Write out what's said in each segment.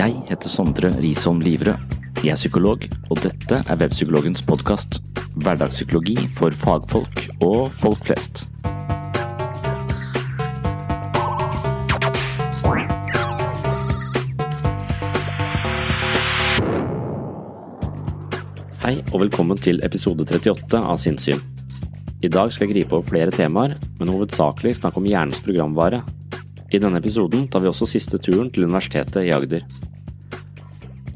Jeg heter Sondre Risholm Livrød. Jeg er psykolog, og dette er Webpsykologens podkast. Hverdagspsykologi for fagfolk og folk flest. Hei og velkommen til episode 38 av Sinnssyn. I dag skal jeg gripe over flere temaer, men hovedsakelig snakke om hjernens programvare. I denne episoden tar vi også siste turen til Universitetet i Agder.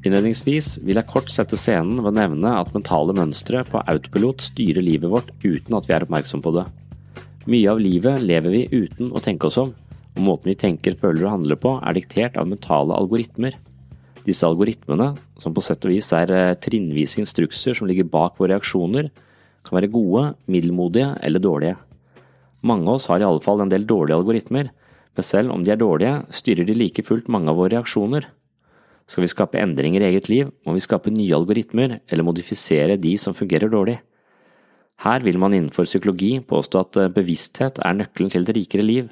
Innledningsvis vil jeg kort sette scenen ved å nevne at mentale mønstre på autopilot styrer livet vårt uten at vi er oppmerksom på det. Mye av livet lever vi uten å tenke oss om, og måten vi tenker, føler og handler på er diktert av mentale algoritmer. Disse algoritmene, som på sett og vis er eh, trinnvise instrukser som ligger bak våre reaksjoner, kan være gode, middelmodige eller dårlige. Mange av oss har i alle fall en del dårlige algoritmer, men selv om de er dårlige, styrer de like fullt mange av våre reaksjoner. Skal vi skape endringer i eget liv, må vi skape nye algoritmer eller modifisere de som fungerer dårlig. Her vil man innenfor psykologi påstå at eh, bevissthet er nøkkelen til et rikere liv.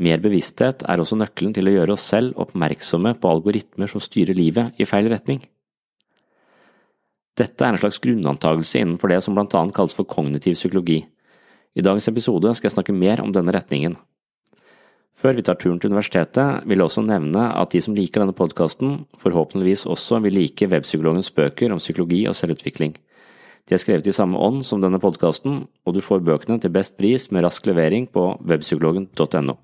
Mer bevissthet er også nøkkelen til å gjøre oss selv oppmerksomme på algoritmer som styrer livet i feil retning. Dette er en slags grunnantagelse innenfor det som blant annet kalles for kognitiv psykologi. I dagens episode skal jeg snakke mer om denne retningen. Før vi tar turen til universitetet, vil jeg også nevne at de som liker denne podkasten, forhåpentligvis også vil like Webpsykologens bøker om psykologi og selvutvikling. De er skrevet i samme ånd som denne podkasten, og du får bøkene til best pris med rask levering på webpsykologen.no.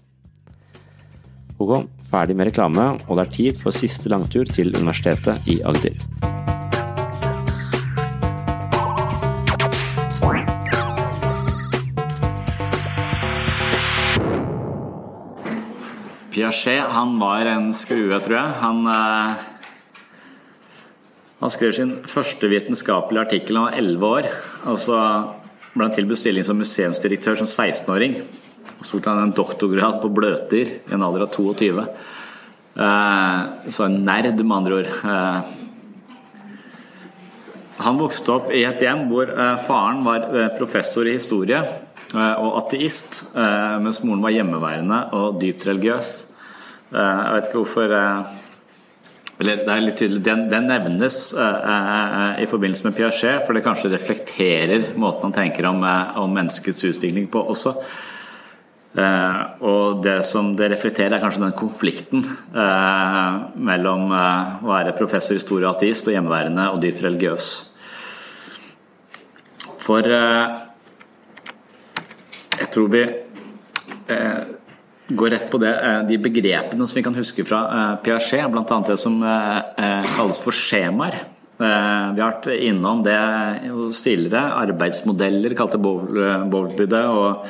Ok, ferdig med reklame, og det er tid for siste langtur til Universitetet i Agder. Piaget han var en skrue, tror jeg. Han, eh, han skrev sin første vitenskapelige artikkel da han var 11 år. Og så ble han tilbudt stilling som museumsdirektør som 16-åring. Så tok han en doktorgrad på bløtdyr i en alder av 22. Eh, så en nerd, med andre ord. Eh, han vokste opp i et hjem hvor faren var professor i historie og ateist, eh, mens moren var hjemmeværende og dypt religiøs. jeg vet ikke hvorfor eller det er litt tydelig, Den, den nevnes i forbindelse med Piaget, for det kanskje reflekterer måten han tenker om, om menneskets utvikling på også. Eh, og det som det reflekterer, er kanskje den konflikten eh, mellom eh, å være professor i historie og ateist og hjemmeværende og dypt religiøs. For jeg tror vi går rett på det, de begrepene som vi kan huske fra Piaget, bl.a. det som kalles for skjemaer. Vi har vært innom det tidligere. Arbeidsmodeller kalte Bowlby det. og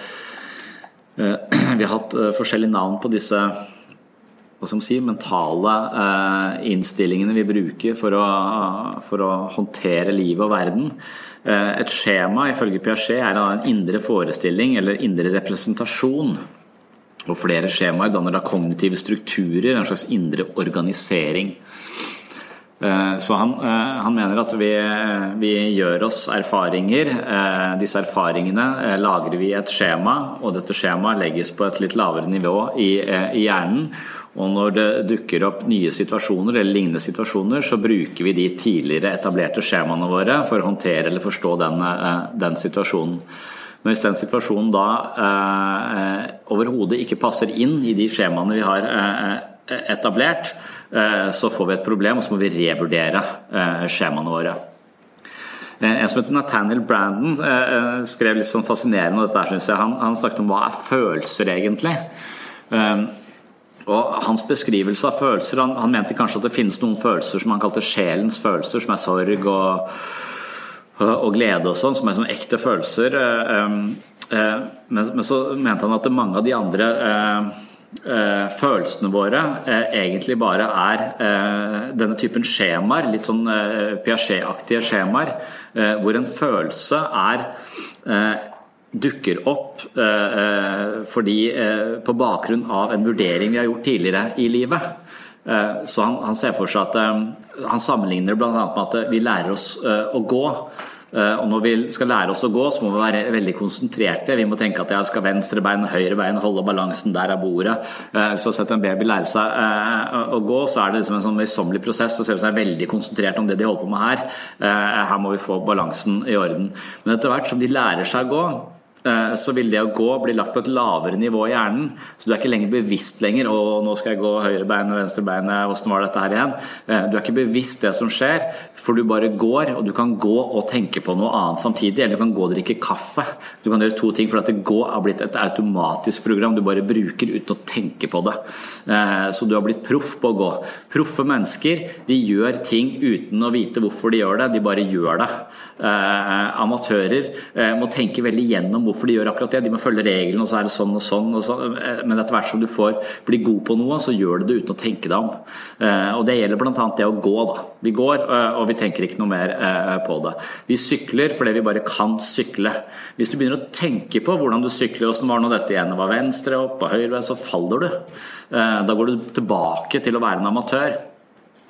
Eh, vi har hatt eh, forskjellige navn på disse hva skal man si, mentale eh, innstillingene vi bruker for å, for å, håndtere livet og verden. Et skjema ifølge Piaget er en indre forestilling eller indre representasjon. Og flere skjemaer danner da kognitive strukturer, en slags indre organisering. Eh, så han, eh, han, mener at vi, vi, gjør oss erfaringer. Eh, disse erfaringene lagrer vi i et skjema, og dette skjemaet legges på et litt lavere nivå i, i, hjernen. Og når det dukker opp nye situasjoner eller lignende situasjoner, så bruker vi de tidligere etablerte skjemaene våre for å håndtere eller forstå den, den situasjonen. Men hvis den situasjonen da eh, overhodet ikke passer inn i de skjemaene vi har eh, etablert, eh, så får vi et problem, og så må vi revurdere eh, skjemaene våre. Eh, en som heter Nathaniel Brandon skrev litt sånn fascinerende om dette. syns jeg. Han, snakket om hva er følelser egentlig. Og Hans beskrivelse av følelser han, han, mente kanskje at det finnes noen følelser som han kalte sjelens følelser, som er sorg og og glede og sånn, som er sånn ekte følelser. Men så mente han at mange av de andre eh, følelsene våre eh, egentlig bare er eh, denne typen skjemaer, litt sånn eh, Piaget-aktige skjemaer, eh, hvor en følelse er eh, dukker opp fordi på bakgrunn av en vurdering vi har gjort tidligere i livet. Så han ser for seg at Han sammenligner bl.a. med at vi lærer oss å gå. Eh, og når vi skal lære oss å gå, så må vi være veldig konsentrerte. Vi må tenke at jeg skal venstre bein, høyre bein, holde balansen der av bordet. Eh, hvis du har sett en baby lære seg eh, å gå, så er det liksom en sånn møysommelig prosess. Så ser om de er veldig konsentrert om det de holder på med her. Her må vi få balansen i orden. Men etter hvert som de lærer seg å gå, Eh, så vil det å gå bli lagt på et lavere nivå i hjernen. Så du er ikke lenger bevisst lenger. 'Å, nå skal jeg gå høyre bein og venstre bein. Åssen var dette her igjen?' Eh, du er ikke bevisst det som skjer, for du bare går. Og du kan gå og tenke på noe annet samtidig. Eller du kan gå og drikke kaffe. Du kan gjøre to ting, for at gå har blitt et automatisk program du bare bruker uten å tenke på det. Eh, så du har blitt proff på å gå. Proffe mennesker de gjør ting uten å vite hvorfor de gjør det. De bare gjør det. Amatører må tenke veldig gjennom hvorfor hvorfor de gjør akkurat det. De må følge reglene, og så er det sånn og sånn. Og sånn. Men etter hvert som du får bli god på noe, så gjør du det uten å tenke deg om. Eh, og Det gjelder bl.a. det å gå. da. Vi går, eh, og vi tenker ikke noe mer eh, på det. Vi sykler fordi vi bare kan sykle. Hvis du begynner å tenke på hvordan du sykler, åssen var nå dette igjen, var venstre opp og høyre, så faller du. Da går du tilbake til å være en amatør.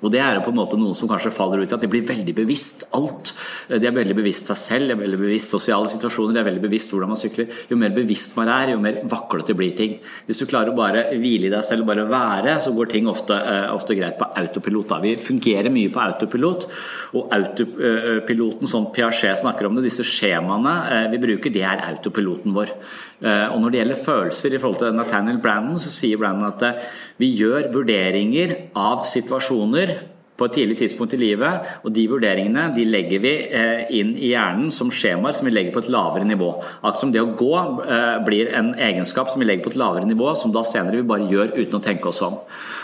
Og det er jo på en måte noen som kanskje faller ut i at de blir veldig bevisst alt. De er veldig bevisst seg selv, de er veldig bevisst sosiale situasjoner, de er veldig bevisst hvordan man sykler. Jo mer bevisst man er, jo mer vaklete blir ting. Hvis du klarer å bare hvile i deg selv og bare være, så går ting ofte, eh, ofte greit på autopilot. Da. Vi fungerer mye på autopilot, og autopiloten som Piaget snakker om det, disse skjemaene eh, vi bruker, det er autopiloten vår. Eh, og når det gjelder følelser i forhold til Nathaniel Brandon, så sier Brandon at vi gjør vurderinger av situasjoner på et tidlig tidspunkt i livet, og de vurderingene de legger vi eh, inn i hjernen som skjemaer som vi legger på et lavere nivå. Akkurat som det å gå eh, blir en egenskap som vi legger på et lavere nivå, som da senere vi bare gjør uten å tenke oss om.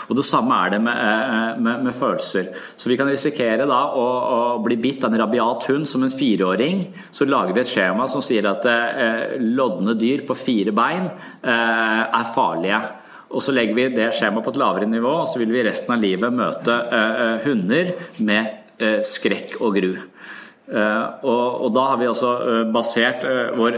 Og Det samme er det med, eh, med, med følelser. Så vi kan risikere da å, å, bli bitt av en rabiat hund som en fireåring. Så lager vi et skjema som sier at lodne dyr på fire bein er farlige. Og så legger vi det skjemaet på et lavere nivå, og så vil vi resten av livet møte uh, hunder med uh, skrekk og gru. Og, og, da har vi altså basert vår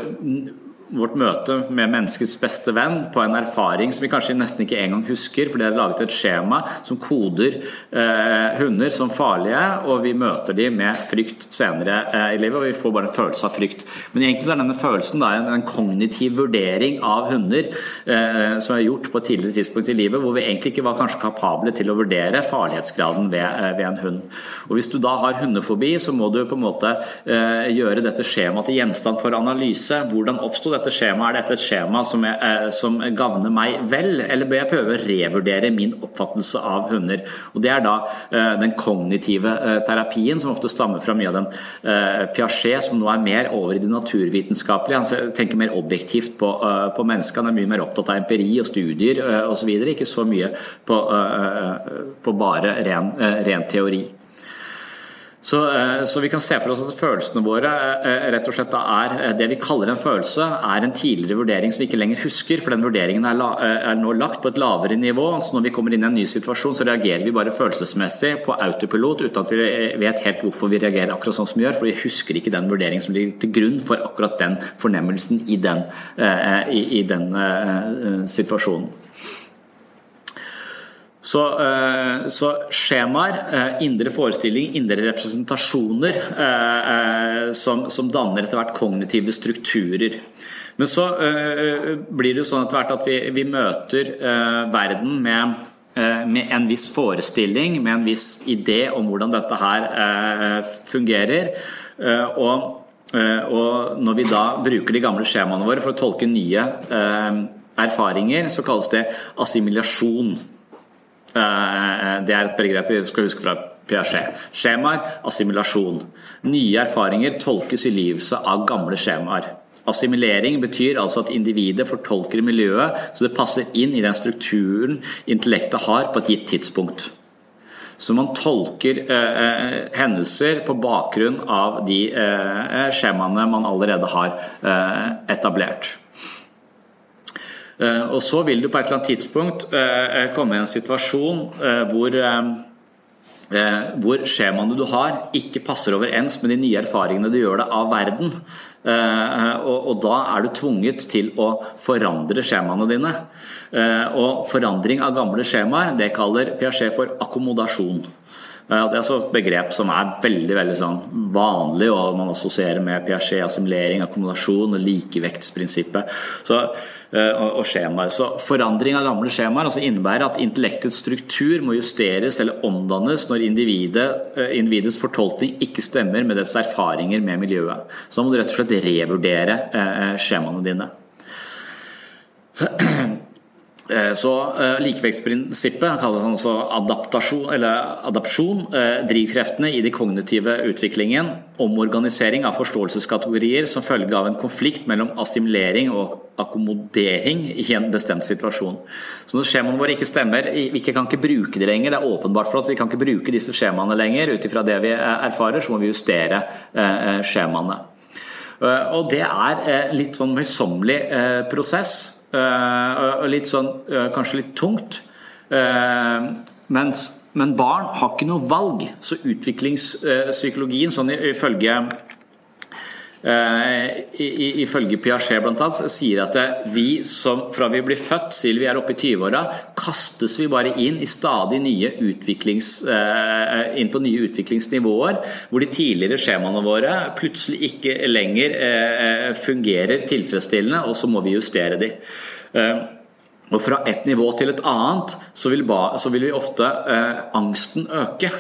vårt møte med menneskets beste venn på en erfaring som vi kanskje nesten ikke engang husker, for det er laget et skjema som koder eh, hunder som farlige, og vi møter dem med frykt senere eh, i livet, og vi får bare en følelse av frykt. Men egentlig er denne følelsen da, en, en, kognitiv vurdering av hunder eh, som er gjort på et tidligere tidspunkt i livet, hvor vi egentlig ikke var kanskje kapable til å vurdere farlighetsgraden ved, eh, ved en hund. Og Hvis du da har hundefobi, så må du på en måte eh, gjøre dette skjemaet til gjenstand for analyse. Hvordan oppsto dette skjemaet? Er dette et skjema som, er, eh, som, gagner meg vel, eller bør jeg prøve å revurdere min oppfattelse av hunder? Og Det er da uh, den kognitive uh, terapien, som ofte stammer fra mye av den Piaget, som nå er mer over i det naturvitenskapelige. Han tenker mer objektivt på, på mennesket. Han er mye mer opptatt av empiri og studier osv., ikke så mye på, på bare ren, ren teori. Så, eh, så, vi kan se for oss at følelsene våre eh, rett og slett er eh, det vi kaller en følelse, er en tidligere vurdering som vi ikke lenger husker, for den vurderingen er, er nå lagt på et lavere nivå. Så når vi kommer inn i en ny situasjon, så reagerer vi bare følelsesmessig på autopilot uten at vi vet helt hvorfor vi reagerer akkurat sånn som vi gjør, for vi husker ikke den vurderingen som ligger til grunn for akkurat den fornemmelsen i den, i, i den situasjonen. Så, eh, så, skjemaer, eh, indre forestilling, indre representasjoner eh, som, som danner etter hvert kognitive strukturer. Men så blir det jo sånn etter hvert at vi, vi møter verden med, med en viss forestilling, med en viss idé om hvordan dette her fungerer. Og, og når vi da bruker de gamle skjemaene våre for å tolke nye erfaringer, så kalles det assimilasjon. Eh, det er et begrep vi skal huske fra Piaget. Skjemaer, assimilasjon. Nye erfaringer tolkes i livet av gamle skjemaer. Assimilering betyr altså at individet fortolker miljøet så det passer inn i den strukturen intellektet har på et gitt tidspunkt. Så man tolker eh, hendelser på bakgrunn av de eh, skjemaene man allerede har eh, etablert. Eh, og så vil du på et eller annet tidspunkt eh, komme i en situasjon hvor hvor skjemaene du har ikke passer overens med de nye erfaringene du gjør det av verden. Og, da er du tvunget til å forandre skjemaene dine. Og forandring av gamle skjemaer det kaller Piaget for akkommodasjon. Det er altså et begrep som er veldig veldig sånn vanlig, og man assosierer med Piaget, assimilering, akkommodasjon og likevektsprinsippet så, eh, og skjemaer. Så Forandring av gamle skjemaer altså innebærer at intellektets struktur må justeres eller omdannes når individet, eh, individets fortolkning ikke stemmer med dets erfaringer med miljøet. Så da må du rett og slett revurdere eh, skjemaene dine. Eh, så uh, Likevektsprinsippet kalles også adaptasjon, eller adapsjon. Uh, drivkreftene i de kognitive utviklingen. Omorganisering av forståelseskategorier som følge av en konflikt mellom assimilering og akkommodering i en bestemt situasjon. Så Når skjemaene våre ikke stemmer, vi kan ikke bruke de lenger. Det er åpenbart for oss, vi kan ikke bruke disse skjemaene lenger. Ut ifra det vi erfarer, så må vi justere skjemaene. Og Det er litt sånn møysommelig prosess. Eh, og litt sånn, eh, kanskje litt tungt. Eh, mens, men barn har ikke noe valg. Så utviklingspsykologien, sånn ifølge Ifølge Piaget blant annet, sier at vi som fra vi blir født til vi er oppe i 20-åra, kastes vi bare inn i stadig nye utviklings, inn på nye utviklingsnivåer, hvor de tidligere skjemaene våre plutselig ikke lenger fungerer tilfredsstillende, og så må vi justere de. Eh, og fra et nivå til et annet så vil, så vil vi ofte eh, angsten øke.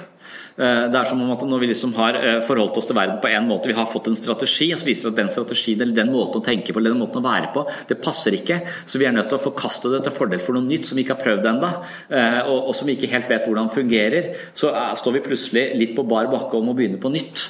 Eh, det er som om at Når vi liksom har eh, forholdt oss til verden på en måte, vi har fått en strategi, og så viser det at den strategien eller den måten å tenke på eller den måten å være på, det passer ikke. Så vi er nødt til å forkaste det til fordel for noe nytt som vi ikke har prøvd ennå, og, og, som vi ikke helt vet hvordan fungerer. Så står vi plutselig litt på bar bakke om å begynne på nytt.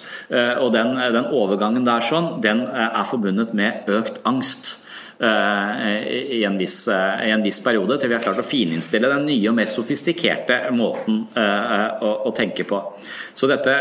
Og den, den overgangen der sånn, den er forbundet med økt angst. Eh, i en, viss, eh, i en, viss, periode, til vi har klart å fininnstille den nye og mer sofistikerte måten eh, å, å tenke på. Så dette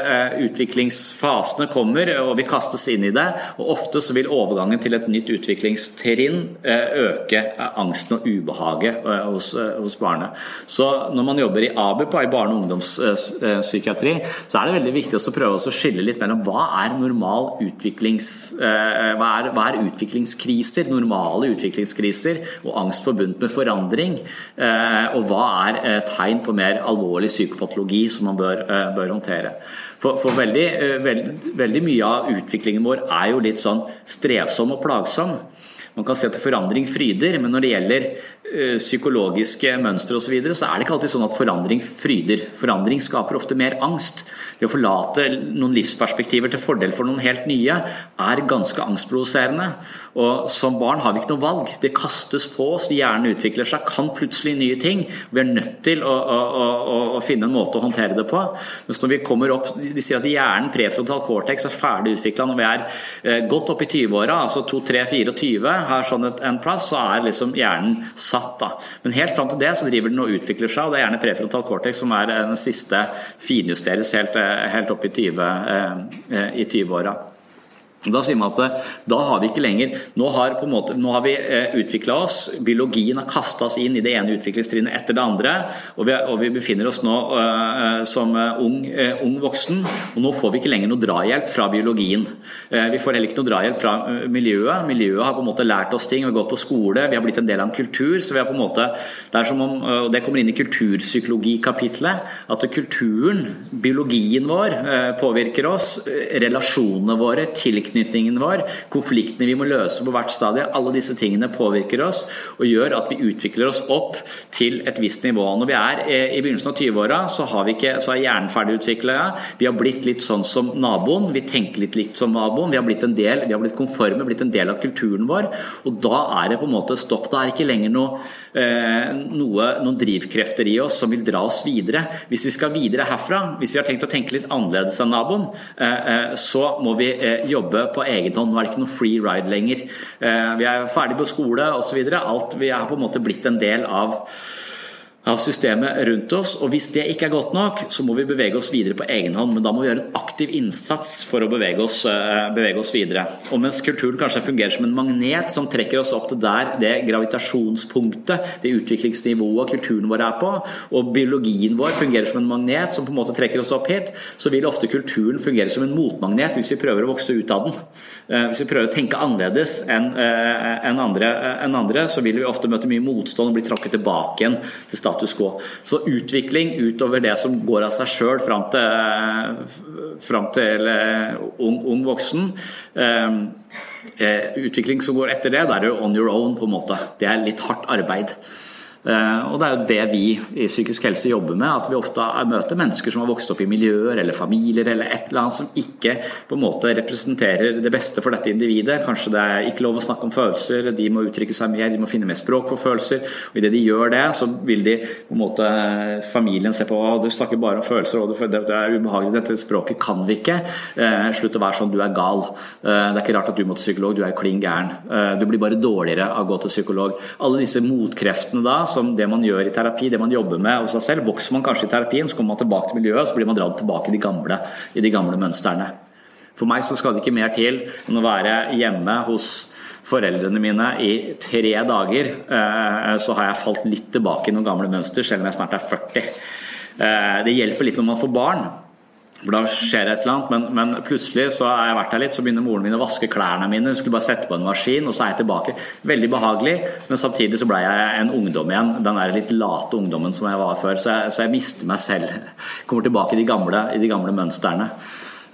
utviklingsfasene kommer, og vi kastes inn i det. og Ofte så vil overgangen til et nytt utviklingstrinn øke angsten og ubehaget hos, hos barnet. Så når man jobber i ABUP, i barne- og ungdomspsykiatri, så er det veldig viktig å prøve å skille litt mellom hva er normal utviklings, hva er, hva er utviklingskriser, normal normale utviklingskriser og angst forbundet med forandring? Eh, og hva er eh, tegn på mer alvorlig psykopatologi som man bør, eh, bør håndtere? For, for veldig, veld, veldig mye av utviklingen vår er jo litt sånn strevsom og plagsom. Man kan si at forandring fryder, men når det gjelder psykologiske mønstre osv., så, videre, så er det ikke alltid sånn at forandring fryder. Forandring skaper ofte mer angst. Det å forlate noen livsperspektiver til fordel for noen helt nye er ganske angstproduserende. Og som barn har vi ikke noe valg. Det kastes på oss, hjernen utvikler seg, kan plutselig nye ting. Vi er nødt til å, å, å, å finne en måte å håndtere det på. Mens når vi kommer opp, De sier at hjernen prefrontal cortex er ferdig utvikla når vi er eh, godt opp i 20-åra, altså 2-3-24, har sånn en plass, så er liksom hjernen satt. Da. Men helt fram til det så driver den og utvikler seg, og det er gjerne prefrontal cortex som er den siste finjusteres helt, eh, helt opp i 20-åra. Da sier man at eh, da har vi ikke lenger Nå har, måte, nå har vi eh, utvikla oss, biologien har kasta oss inn i det ene utviklingstrinnet etter det andre, og vi, og vi befinner oss nå uh, som ung, uh, ung, voksen, og nå får vi ikke lenger noe drahjelp fra biologien. Uh, vi får heller ikke noe drahjelp fra miljøet. Miljøet har på en måte lært oss ting, vi har gått på skole, vi har blitt en del av en kultur. så vi har på en måte, Det er som om, og det kommer inn i kulturpsykologikapitlet, at kulturen, biologien vår, påvirker oss, relasjonene våre, tilknytningen tilknytningen vår, konfliktene vi må løse på hvert stadie. Alle disse tingene påvirker oss og gjør at vi utvikler oss opp til et visst nivå. Når vi er i begynnelsen av 20-åra, så, så er hjernen ferdigutvikla. Vi har blitt litt sånn som naboen. Vi tenker litt likt som naboen. Vi har blitt en del, vi har blitt konforme, blitt en del av kulturen vår. Og da er det på en måte stopp. Da er det ikke lenger noe, eh, noe, noen drivkrefter i oss som vil dra oss videre. Hvis vi skal videre herfra, hvis vi har tenkt å tenke litt annerledes enn naboen, eh, eh, så må vi jobbe på egen hånd. Nå er det ikke noe free ride lenger. Eh, vi er ferdig på skole osv. Alt vi er på en måte blitt en del av av systemet rundt oss. Og hvis det ikke er godt nok, så må vi bevege oss videre på egen hånd. Men da må vi gjøre en aktiv innsats for å bevege oss, eh, bevege oss videre. Og mens kulturen kanskje fungerer som en magnet som trekker oss opp til der det gravitasjonspunktet, det utviklingsnivået kulturen vår er på, og biologien vår fungerer som en magnet som på en måte trekker oss opp hit, så vil ofte kulturen fungere som en motmagnet hvis vi prøver å vokse ut av den. Eh, hvis vi prøver å tenke annerledes enn andre, enn andre, så vil vi ofte møte mye motstand og bli tråkket tilbake igjen til status status quo. Så utvikling utover det som går av seg sjøl fram til, fram til uh, ung, ung, voksen um, uh, Utvikling som går etter det, det er jo on your own, på en måte. Det er litt hardt arbeid. Eh, og Det er jo det vi i psykisk helse jobber med. At vi ofte møter mennesker som har vokst opp i miljøer eller familier eller et eller annet som ikke på en måte representerer det beste for dette individet. Kanskje det er ikke lov å snakke om følelser, de må uttrykke seg mer, de må finne mer språk for følelser. og Idet de gjør det, så vil de på en måte familien se på du snakker bare om følelser, og det er ubehagelig, dette språket kan vi ikke. Eh, slutt å være sånn, du er gal. Eh, det er ikke rart at du må til psykolog, du er klin gæren. Du blir bare dårligere av å gå til psykolog. Alle disse motkreftene da som det man gjør i terapi, det man jobber med hos seg selv. Vokser man kanskje i terapien, så kommer man tilbake til miljøet, så blir man dratt tilbake i de gamle, i de gamle mønstrene. For meg så skal det ikke mer til enn å være hjemme hos foreldrene mine i tre dager, eh, så har jeg falt litt tilbake i noen gamle mønster, selv om jeg snart er 40. Eh, det hjelper litt når man får barn. For da skjer et eller annet, men, men, plutselig så har jeg vært her litt, så begynner moren min å vaske klærne mine. Hun skulle bare sette på en maskin, og så er jeg tilbake. Veldig behagelig, men samtidig så ble jeg en ungdom igjen. Den der litt late ungdommen som jeg var før. Så jeg, så jeg mister meg selv. Kommer tilbake i de gamle, i de gamle mønstrene.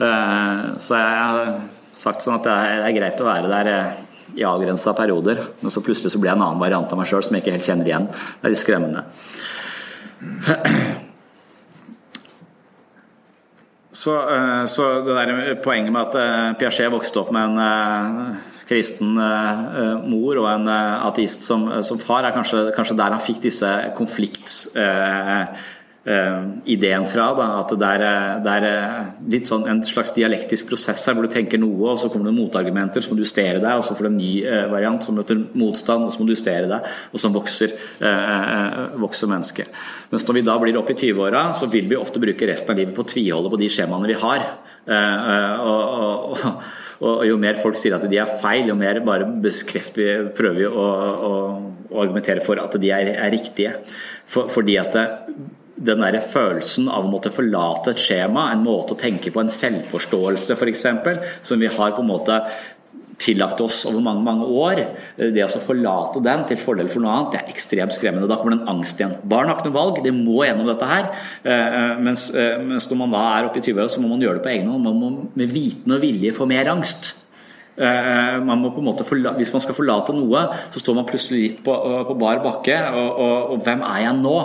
Uh, så jeg har sagt sånn at det er, greit å være der eh, i avgrensa perioder, men så plutselig så blir jeg en annen variant av meg sjøl som jeg ikke helt kjenner igjen. Det er litt skremmende. Så, eh, så, det der poenget med at eh, Piaget vokste opp med en eh, kristen mor og en ateist som, som far, er kanskje, kanskje, der han fikk disse konflikt ideen fra. Da, at det er, det er litt sånn en slags dialektisk prosess her hvor du tenker noe, og så kommer det motargumenter, så må du justere deg, og så får du en ny variant som møter motstand, og så må du justere deg, og så vokser, vokser mennesket. Mens når vi da blir oppe i 20-åra, så vil vi ofte bruke resten av livet på å tviholde på de skjemaene vi har. og, og, og og jo mer folk sier at de er feil, jo mer bare bekrefter vi, prøver vi å, å, å, argumentere for at de er, er riktige. For, fordi at det, den der følelsen av å måtte forlate et skjema, en måte å tenke på, en selvforståelse f.eks., som vi har på en måte tillagt oss over mange mange år, det å forlate den til fordel for noe annet, det er ekstremt skremmende. Da kommer den en angst igjen. Barn har ikke noe valg, de må gjennom dette her. Eh, eh, eh, mens når man da er oppe i 20-åra, så må man gjøre det på egen hånd. Man må med viten og vilje få mer angst. Eh, man må på en måte Hvis man skal forlate noe, så står man plutselig litt på, eh, på bar bakke. Og, og, og, hvem er jeg nå?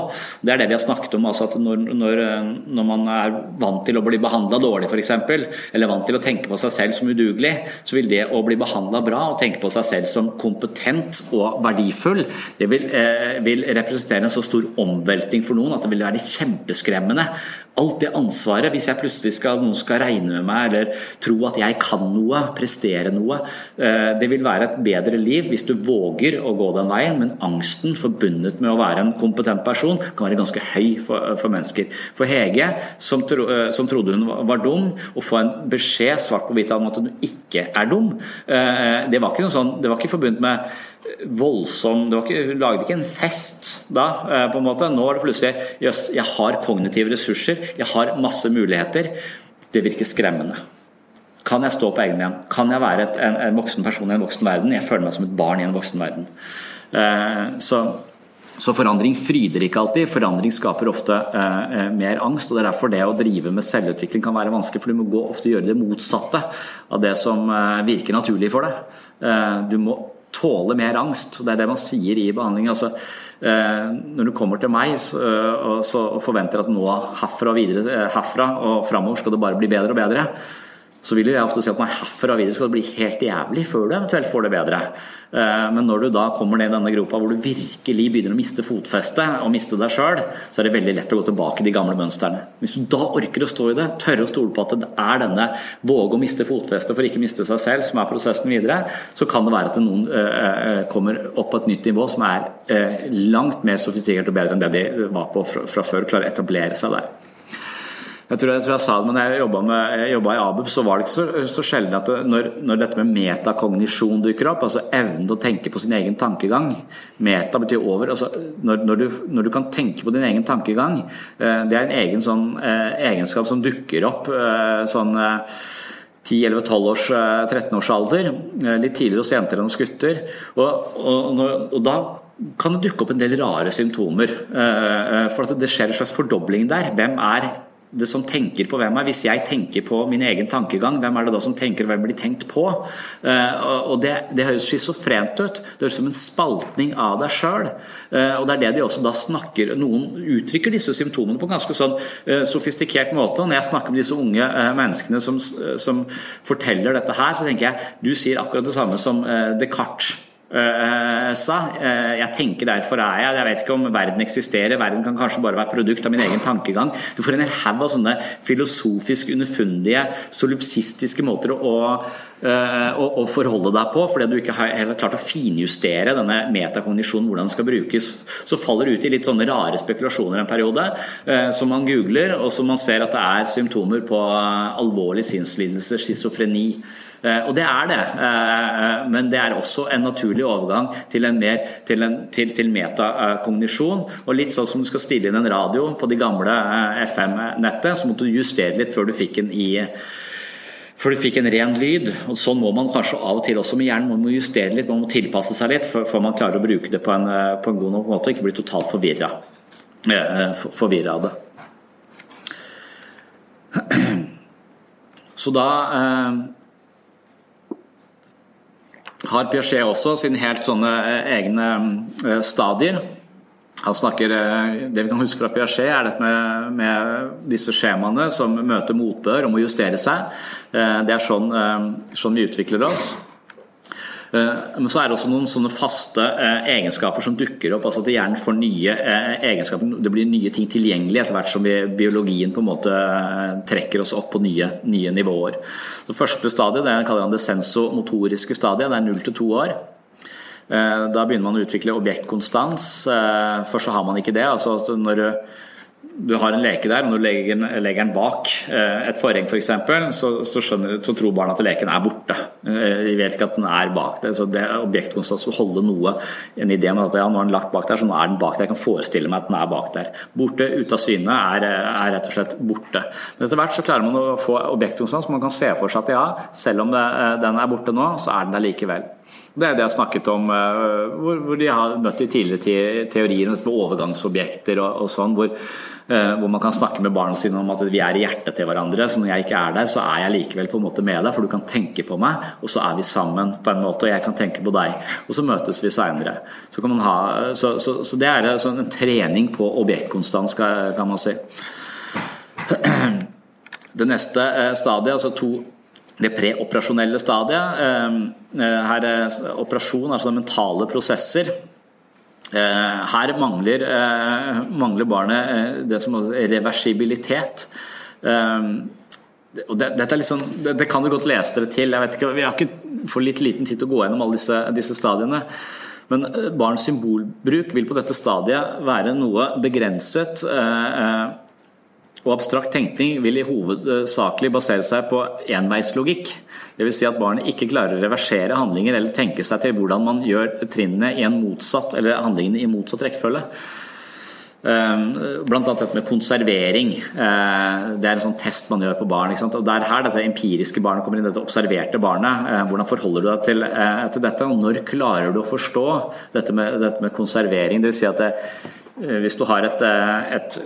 Det er det vi har snakket om. Altså at når, når, når, man er vant til å bli behandla dårlig, f.eks., eller vant til å tenke på seg selv som udugelig, så vil det å bli behandla bra og tenke på seg selv som kompetent og verdifull, det vil, eh, vil representere en så stor omveltning for noen at det vil være kjempeskremmende alt det ansvaret, hvis jeg plutselig skal, noen skal regne med meg eller tro at jeg kan noe, prestere noe eh, Det vil være et bedre liv hvis du våger å gå den veien, men angsten forbundet med å være en kompetent person kan være ganske høy for, for mennesker. For Hege, som, tro, eh, som, trodde hun var dum, å få en beskjed svart på hvitt om at hun ikke er dum, eh, det var ikke, sånn, det var ikke forbundet med voldsom du lagde ikke en fest da, eh, på en måte. Nå er det plutselig jøss, jeg har kognitive ressurser, jeg har masse muligheter. Det virker skremmende. Kan jeg stå på egne ben? Kan jeg være et, en, en, voksen person i en voksen verden? Jeg føler meg som et barn i en voksen verden. Eh, så, så, forandring fryder ikke alltid. Forandring skaper ofte eh, eh, mer angst. og Det er derfor det å drive med selvutvikling kan være vanskelig, for du må gå ofte gjøre det motsatte av det som eh, virker naturlig for deg. Eh, du må tåle mer angst. Det er det man sier i behandling. Altså, eh, når du kommer til meg så, og forventer at nå herfra og videre, eh, herfra og framover skal det bare bli bedre og bedre, så vil jeg ofte si at nei, herfra videre skal det bli helt jævlig før du eventuelt får det bedre. Eh, men når du da kommer ned i denne gropa hvor du virkelig begynner å miste fotfestet og miste deg sjøl, så er det veldig lett å gå tilbake i de gamle mønstrene. Hvis du da orker å stå i det, tørre å stole på at det er denne våge å miste fotfestet for ikke å miste seg selv, som er prosessen videre, så kan det være at noen eh, kommer opp på et nytt nivå som er langt mer sofistikert og bedre enn det de var på fra før, klarer å etablere seg der. Jeg tror jeg, tror jeg sa det, men jeg jobba i ABUP, så var det ikke så, så sjelden at det, når, når, dette med metakognisjon dukker opp, altså evnen til å tenke på sin egen tankegang Meta betyr over. altså når, når, du, når du, kan tenke på din egen tankegang, eh, det er en egen sånn eh, egenskap som dukker opp eh, sånn 10-11-12 års, 13 års alder, litt tidligere hos jenter enn hos gutter. Og, og, og, da kan det dukke opp en del rare symptomer. For det skjer en slags fordobling der. Hvem er det som tenker på hvem er. Hvis jeg tenker på min egen tankegang, hvem er det da som tenker, og hvem blir tenkt på? Eh, og det, det høres schizofrent ut. Det høres som en spaltning av deg sjøl. Eh, og det er det de også da snakker Noen uttrykker disse symptomene på en ganske sånn eh, sofistikert måte. Og når jeg snakker med disse unge menneskene som, som forteller dette her, så tenker jeg du sier akkurat det samme som Descartes sa. Eh, jeg tenker derfor er jeg. Jeg vet ikke om verden eksisterer. Verden kan kanskje bare være produkt av min egen tankegang. Du får en hel haug av sånne filosofisk underfundige, solipsistiske måter å, eh, å, å, forholde deg på, fordi du ikke har klart å finjustere denne metakognisjonen, hvordan den skal brukes. Så faller du ut i litt sånne rare spekulasjoner en periode, som man googler, og som man ser at det er symptomer på alvorlig sinnslidelse, schizofreni. Og det er det, men det er også en naturlig overgang til, en mer, til, en, til, til metakognisjon. Og litt sånn som du skal stille inn en radio på de gamle eh, FM-nettet, så måtte du justere litt før du fikk en i før du fikk en ren lyd. og Sånn må man kanskje av og til også med hjernen. Man må justere litt, man må tilpasse seg litt før man klarer å bruke det på en, eh, på en god nok måte og ikke bli totalt forvirra eh, av det. Så da har Piaget også sine helt sånne eh, egne eh, stadier. Han snakker, eh, Det vi kan huske fra Piaget, er dette med, med disse skjemaene som møter motbør og må justere seg. Det er sånn, sånn vi utvikler oss. Eh, men så er det også noen sånne faste eh, egenskaper som dukker opp. altså At hjernen får nye eh, egenskaper. Det blir nye ting tilgjengelig etter hvert som biologien på en måte trekker oss opp på nye, nye nivåer. Så Første stadiet det kaller han det sensomotoriske stadiet. Det er null til to år. Da begynner man å utvikle objektkonstans. Først så har man ikke det. altså når du har en leke der, og når du legger, legger den bak eh, et forheng f.eks., for så, så, så tror barna at leken er borte. Eh, de vet ikke at den er bak der. så det Objektkonstans holde noe, en idé om at ja, nå er den lagt bak der, så nå er den bak der. Jeg kan forestille meg at den er bak der. Borte, ute av syne, er, er, rett og slett borte. Men etter hvert så klarer man å få objektkonstans, man kan se for seg at ja, selv om det, eh, den er borte nå, så er den der likevel. Det er det jeg har snakket om, hvor, hvor de har møtt de tidligere teoriene med overgangsobjekter og, sånn. Eh, hvor man kan snakke med barna sine om at vi er i hjertet til hverandre. Så når jeg ikke er der, så er jeg likevel på en måte med deg, for du kan tenke på meg, og så er vi sammen på en måte, og jeg kan tenke på deg. Og så møtes vi seinere. Så, så, så, så, det er sånn en trening på objektkonstans, kan man si. Det neste eh, stadiet, altså to det preoperasjonelle stadiet. Eh, her er operasjon, altså mentale prosesser. Eh, her mangler, eh, mangler barnet eh, det som heter reversibilitet. Og det, kan du godt lese dere til. ikke, Vi har ikke for litt liten tid til å gå gjennom alle disse, disse stadiene. Men barns symbolbruk vil på dette stadiet være noe begrenset. Og abstrakt tenkning vil i hovedsakelig basere seg på enveislogikk. Dvs. Si at barnet ikke klarer å reversere handlinger eller tenke seg til hvordan man gjør trinnene i en motsatt, eller handlingene i motsatt rekkefølge. Bl.a. blant annet dette med konservering. Eh, det er en sånn test man gjør på barn. Og Det er her dette empiriske barnet kommer inn, dette observerte barnet. Eh, hvordan forholder du deg til, eh, til dette, og når klarer du å forstå dette med, dette med konservering? Dvs. Si at det, hvis du har et, et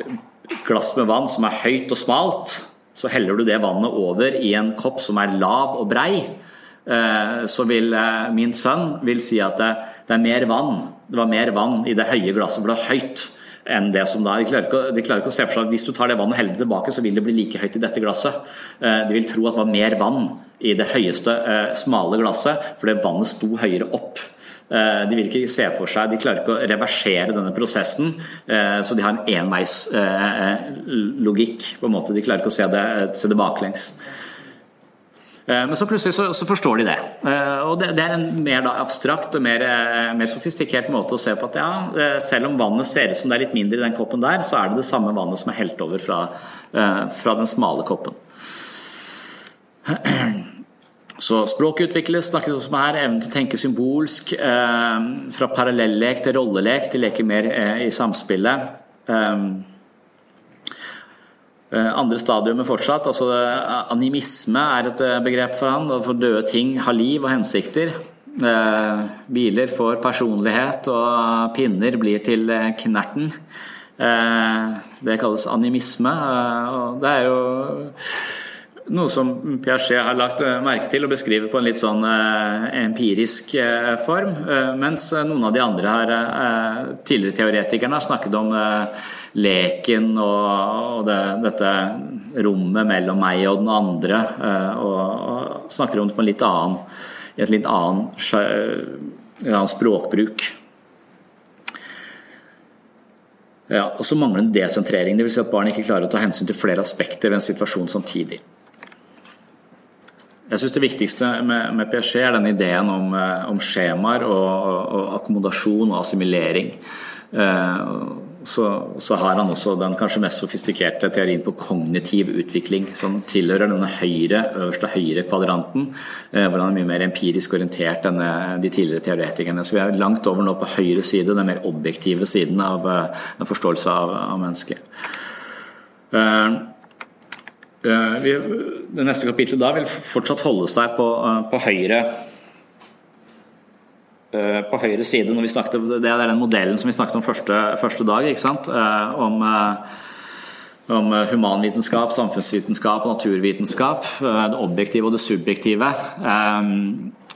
glass med vann som er høyt og smalt, så heller du det vannet over i en kopp som er lav og brei, eh, så vil eh, min sønn vil si at det, er mer vann. Det var mer vann i det høye glasset, for det var høyt, enn det som da de klarer, ikke, de klarer ikke å se for seg at hvis du tar det vannet og heller det tilbake, så vil det bli like høyt i dette glasset. De vil tro at det var mer vann i det høyeste, smale glasset, for det vannet sto høyere opp. De vil ikke se for seg, de klarer ikke å reversere denne prosessen, så de har en enveislogikk. på en måte, De klarer ikke å se det, se det baklengs. Eh, men så plutselig så, så forstår de det. Eh, og det, det er en mer da, abstrakt og mer, eh, mer, sofistikert måte å se på at ja, selv om vannet ser ut som det er litt mindre i den koppen der, så er det det samme vannet som er helt over fra, fra den smale koppen. Så språket utvikles, snakkes også om her, evnen til å tenke symbolsk. fra parallellek til rollelek, de leker mer i samspillet. Eh, andre stadiumet fortsatt. altså eh, Animisme er et eh, begrep for han. For døde ting har liv og hensikter. Biler får personlighet, og pinner blir til knerten. Det kalles animisme. og Det er jo noe som Piaget har lagt merke til og beskriver på en litt sånn empirisk form. Mens noen av de andre her, tidligere teoretikerne har snakket om leken og, det, dette rommet mellom meg og den andre. Eh, og, snakker om det på en litt annen, i et litt annen språkbruk. Ja, og så mangler en desentrering, dvs. Si at barn ikke klarer å ta hensyn til flere aspekter ved en situasjon samtidig. Jeg syns det viktigste med, med Piaget er den ideen om, eh, om skjemaer og, og, akkommodasjon og assimilering. Uh, så, så, har han også den kanskje mest sofistikerte teorien på kognitiv utvikling, som tilhører denne høyre, øverste høyre kvadranten, eh, hvor han er mye mer empirisk orientert enn eh, de tidligere teoretikerne. Så vi er langt over nå på høyre side, den mer objektive siden av eh, en forståelse av, av mennesket. Uh, vi, det neste kapitlet da vil fortsatt holde seg på, uh, på høyre Eh, på høyre side når vi snakket, Det er den modellen som vi snakket om første, første dag. ikke sant? Eh, om, eh, om humanvitenskap, samfunnsvitenskap og naturvitenskap. Det objektive og det subjektive.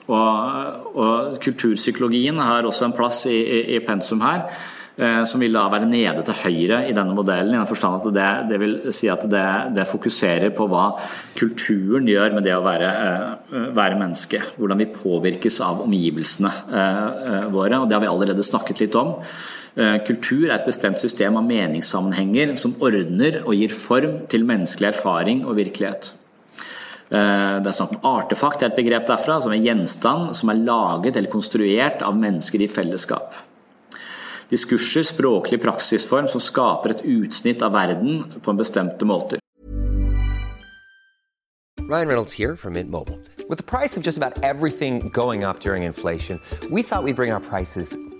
Og, og kulturpsykologien har også en plass i, i, i pensum her. Eh, som vil da være nede til høyre i denne modellen. i den forstand at det, det vil si at det, det, fokuserer på hva kulturen gjør med det å være, eh, være menneske. Hvordan vi påvirkes av omgivelsene eh, våre. og Det har vi allerede snakket litt om. Kultur er et bestemt system av meningssammenhenger som ordner og gir form til menneskelig erfaring og virkelighet. Det er snakk om artefakt, det er et begrep derfra, som er gjenstand som er laget eller konstruert av mennesker i fellesskap. Diskurser, språklig praksisform som skaper et utsnitt av verden på en bestemte måter. Ryan Reynolds her fra Mint Mobile. Med prisen på nesten alt som går opp under inflasjonen, trodde vi at vi skulle bringe prisene prices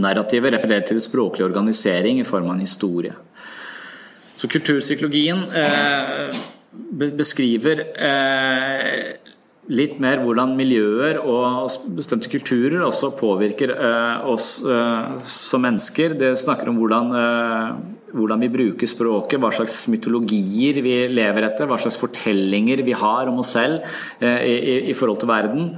Narrativet refererer til språklig organisering i form av en historie. Så kulturpsykologien eh, beskriver eh, litt mer hvordan miljøer og bestemte kulturer også påvirker eh, oss eh, som mennesker. Det snakker om hvordan, eh, hvordan, vi bruker språket, hva slags mytologier vi lever etter, hva slags fortellinger vi har om oss selv eh, i, i forhold til verden.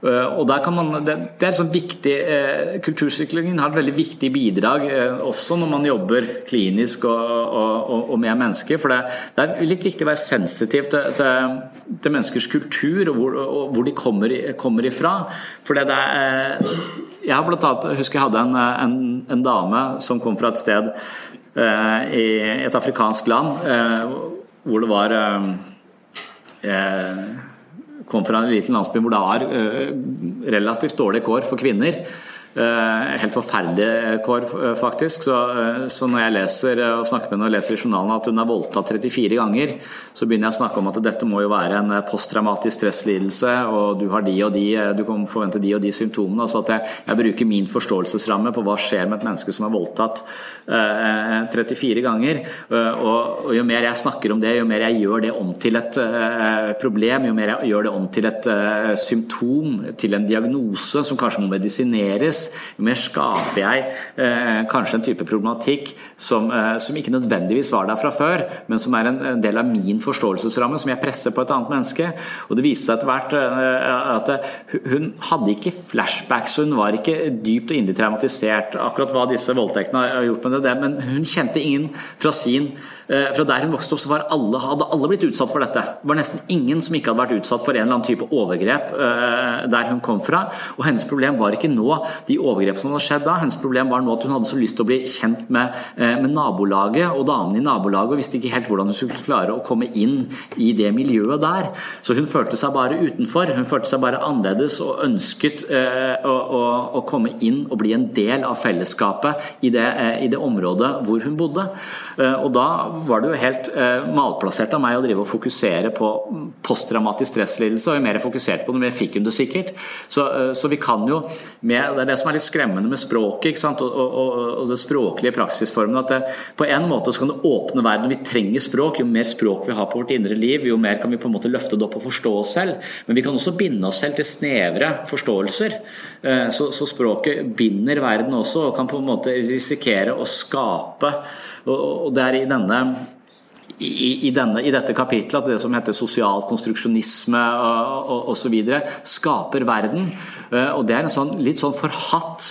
Eh, og der kan man, det, er sånn viktig, eh, Kultursyklingen har et veldig viktig bidrag eh, også når man jobber klinisk og, og, og med mennesker. For det, det, er litt viktig å være sensitiv til, til, til menneskers kultur og hvor, og hvor de kommer, kommer, ifra. For det, er, jeg har blant annet, husker jeg hadde en, en, en dame som kom fra et sted eh, i et afrikansk land eh, hvor det var eh, kom fra en liten landsby hvor det var eh, relativt dårlige kår for kvinner. Eh, helt forferdelige kår, eh, faktisk. Så, eh, så, når jeg leser og snakker med henne og leser i journalen at hun er voldtatt 34 ganger, så begynner jeg å snakke om at dette må jo være en posttraumatisk stresslidelse, og du har de og de, du kan forvente de og de symptomene. Altså at jeg, jeg bruker min forståelsesramme på hva skjer med et menneske som er voldtatt eh, 34 ganger. Og, og, jo mer jeg snakker om det, jo mer jeg gjør det om til et problem, jo mer jeg gjør det om til et symptom, til en diagnose som kanskje må medisineres, jo mer skaper jeg eh, kanskje en type problematikk som, eh, som, ikke nødvendigvis var der fra før, men som er en, en, del av min forståelsesramme, som jeg presser på et annet menneske. Og Det viste seg etter hvert eh, at eh, hun hadde ikke flashbacks, hun var ikke dypt og inderlig traumatisert. Akkurat hva disse voldtektene har gjort med det, men hun kjente ingen fra sin fra der hun vokste opp, så alle, hadde alle blitt utsatt for dette. Det var nesten ingen som ikke hadde vært utsatt for en eller annen type overgrep eh, der hun kom fra. Og hennes problem var ikke nå de overgrep som hadde skjedd da, hennes problem var nå at hun hadde så lyst til å bli kjent med, eh, med nabolaget og damene i nabolaget, og visste ikke helt hvordan hun skulle klare å komme inn i det miljøet der. Så hun følte seg bare utenfor. Hun følte seg bare annerledes og ønsket å, å, å komme inn og bli en del av fellesskapet i det, i det området hvor hun bodde. Og da var det jo helt eh, malplassert av meg å drive og fokusere på posttraumatisk stresslidelse, og jo mer jeg fokuserte på det, mer fikk hun det sikkert. Så, eh, så, vi kan jo med, Det er det som er litt skremmende med språket og, og, og, og, det språklige praksisformen, at det, på en måte så kan det åpne verden. Vi trenger språk. Jo mer språk vi har på vårt indre liv, jo mer kan vi på en måte løfte det opp og forstå oss selv. Men vi kan også binde oss selv til snevre forståelser. Eh, så, så språket binder verden også, og kan på en måte risikere å skape og det er i denne i, i, denne, i, dette kapitlet at det som heter sosial konstruksjonisme osv. skaper verden. Eh, og Det er en sånn, litt sånn forhatt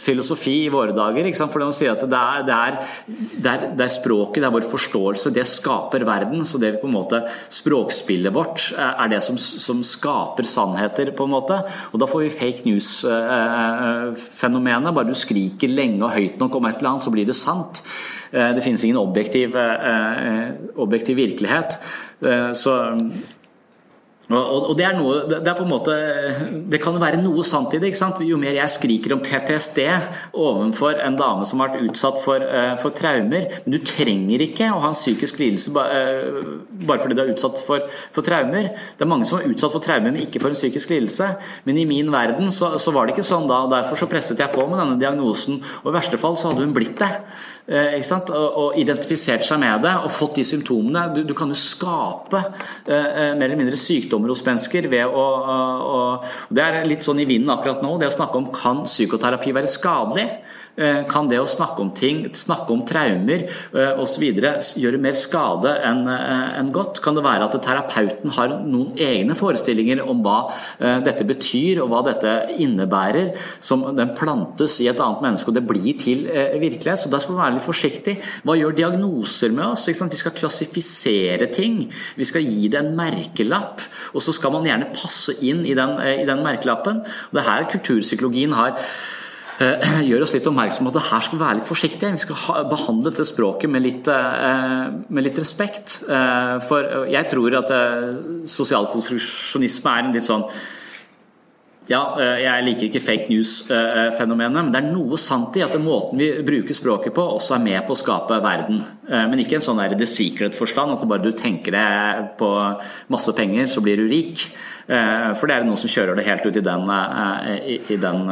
filosofi i våre dager. For de at det er, det, er, det, er, det er, språket, det er vår forståelse, det skaper verden. Så det på en måte språkspillet vårt er det som, som skaper sannheter, på en måte. Og da får vi fake news-fenomenet. Bare du skriker lenge og høyt nok om et eller annet, så blir det sant. Eh, det finnes ingen objektiv, eh, objektiv virkelighet. Eh, så og, det er noe Det er på en måte Det kan være noe sant i det. ikke sant? Jo mer jeg skriker om PTSD overfor en dame som har vært utsatt for, uh, for traumer Men du trenger ikke å ha en psykisk lidelse uh, bare fordi du er utsatt for, for, traumer. Det er mange som er utsatt for traumer, men ikke for en psykisk lidelse. Men i min verden så, så var det ikke sånn da. Derfor så presset jeg på med denne diagnosen. Og i verste fall så hadde hun blitt det. Uh, ikke sant? Og, og, identifisert seg med det og fått de symptomene. Du, du kan jo skape mer eller mindre sykdom sykdommer hos mennesker å, å, Det er litt sånn i vinden akkurat nå, det å snakke om kan psykoterapi være skadelig? Eh, kan det å snakke om ting, snakke om traumer eh, osv. gjøre mer skade enn eh, en godt? Kan det være at terapeuten har noen egne forestillinger om hva dette betyr og hva dette innebærer, som den plantes i et annet menneske og det blir til virkelighet? Så Da skal man være litt forsiktig. Hva gjør diagnoser med oss? Vi skal klassifisere ting. Vi skal gi det en merkelapp, og så skal man gjerne passe inn i den, i den merkelappen. Det det her kulturpsykologien har gjør oss litt oppmerksom på at her skal vi være litt forsiktige. Vi skal behandle dette språket med litt, eh, med litt respekt. Eh, for jeg tror at sosialkonstruksjonisme er en litt sånn ja, jeg liker ikke fake news-fenomenet, men det er noe sant i at måten vi bruker språket på, også er med på å skape verden. Men ikke en sånn der the secret-forstand, at bare du tenker deg på masse penger, så blir du rik. For det er noen som kjører det helt ut i den, i den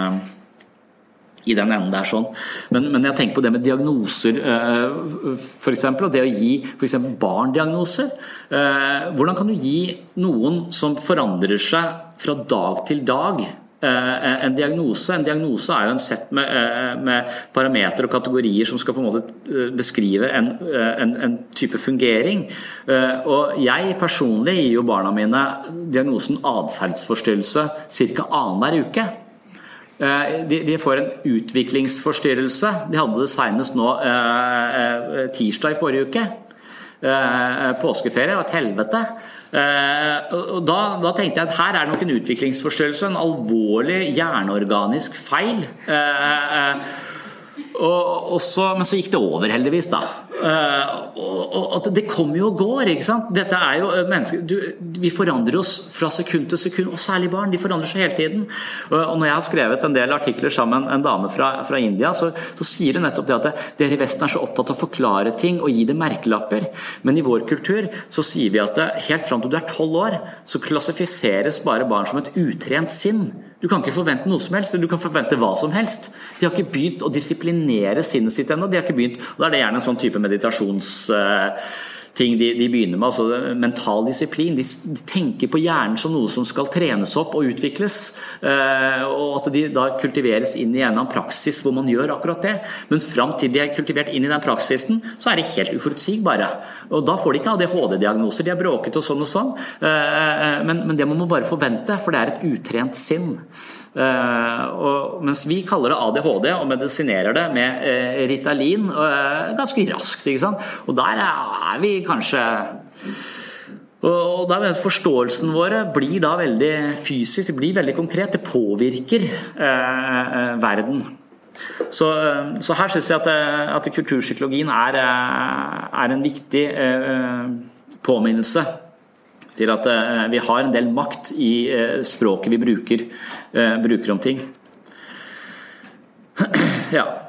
i den enden der sånn. Men, men, jeg tenker på det med diagnoser, eh, f.eks. Og det å gi f.eks. barn diagnoser. Eh, hvordan kan du gi noen som forandrer seg fra dag til dag, eh, en diagnose? En diagnose er jo en sett med, med parametere og kategorier som skal på en måte beskrive en, en, en type fungering. Og jeg personlig gir jo barna mine diagnosen atferdsforstyrrelse ca. annenhver uke. Eh, de, får en utviklingsforstyrrelse. De hadde det senest nå eh, eh, tirsdag i forrige uke. Påskeferie var et helvete. Da, da, tenkte jeg at her er det nok en utviklingsforstyrrelse, en alvorlig hjerneorganisk feil. Og, så, men så gikk det over, heldigvis. da. og at det kommer jo og går. ikke sant? Dette er jo mennesker, du, Vi forandrer oss fra sekund til sekund, og særlig barn. De forandrer seg hele tiden. Og når jeg har skrevet en del artikler sammen med en dame fra, fra India, så, så, sier hun nettopp det at dere i Vesten er så opptatt av å forklare ting og gi det merkelapper. Men i vår kultur så sier vi at helt fram til du er tolv år, så klassifiseres bare barn som et utrent sinn. Du kan ikke forvente noe som helst, eller du kan forvente hva som helst. De har ikke begynt å disiplinere sinnet sitt ennå. Og Da er det gjerne en sånn type meditasjonsting de, de, begynner med. altså Mental disiplin. De, de, tenker på hjernen som noe som skal trenes opp og utvikles. Eh, og at de da kultiveres inn i en annen praksis hvor man gjør akkurat det. Men fram til de er kultivert inn i den praksisen, så er de helt uforutsigbare. Og da får de ikke ADHD-diagnoser. De er bråkete og sånn og sånn. Eh, men, men det må man bare forvente, for det er et utrent sinn. Uh, og, mens vi kaller det ADHD og medisinerer det med uh, Ritalin uh, ganske raskt. Og der er vi kanskje og der Forståelsen vår blir da veldig fysisk, det blir veldig konkret. Det påvirker verden. Så, så, her syns jeg at, at kulturpsykologien er, er en viktig påminnelse til at eh, vi har en del makt i eh, språket vi bruker, eh, bruker om ting. Ja.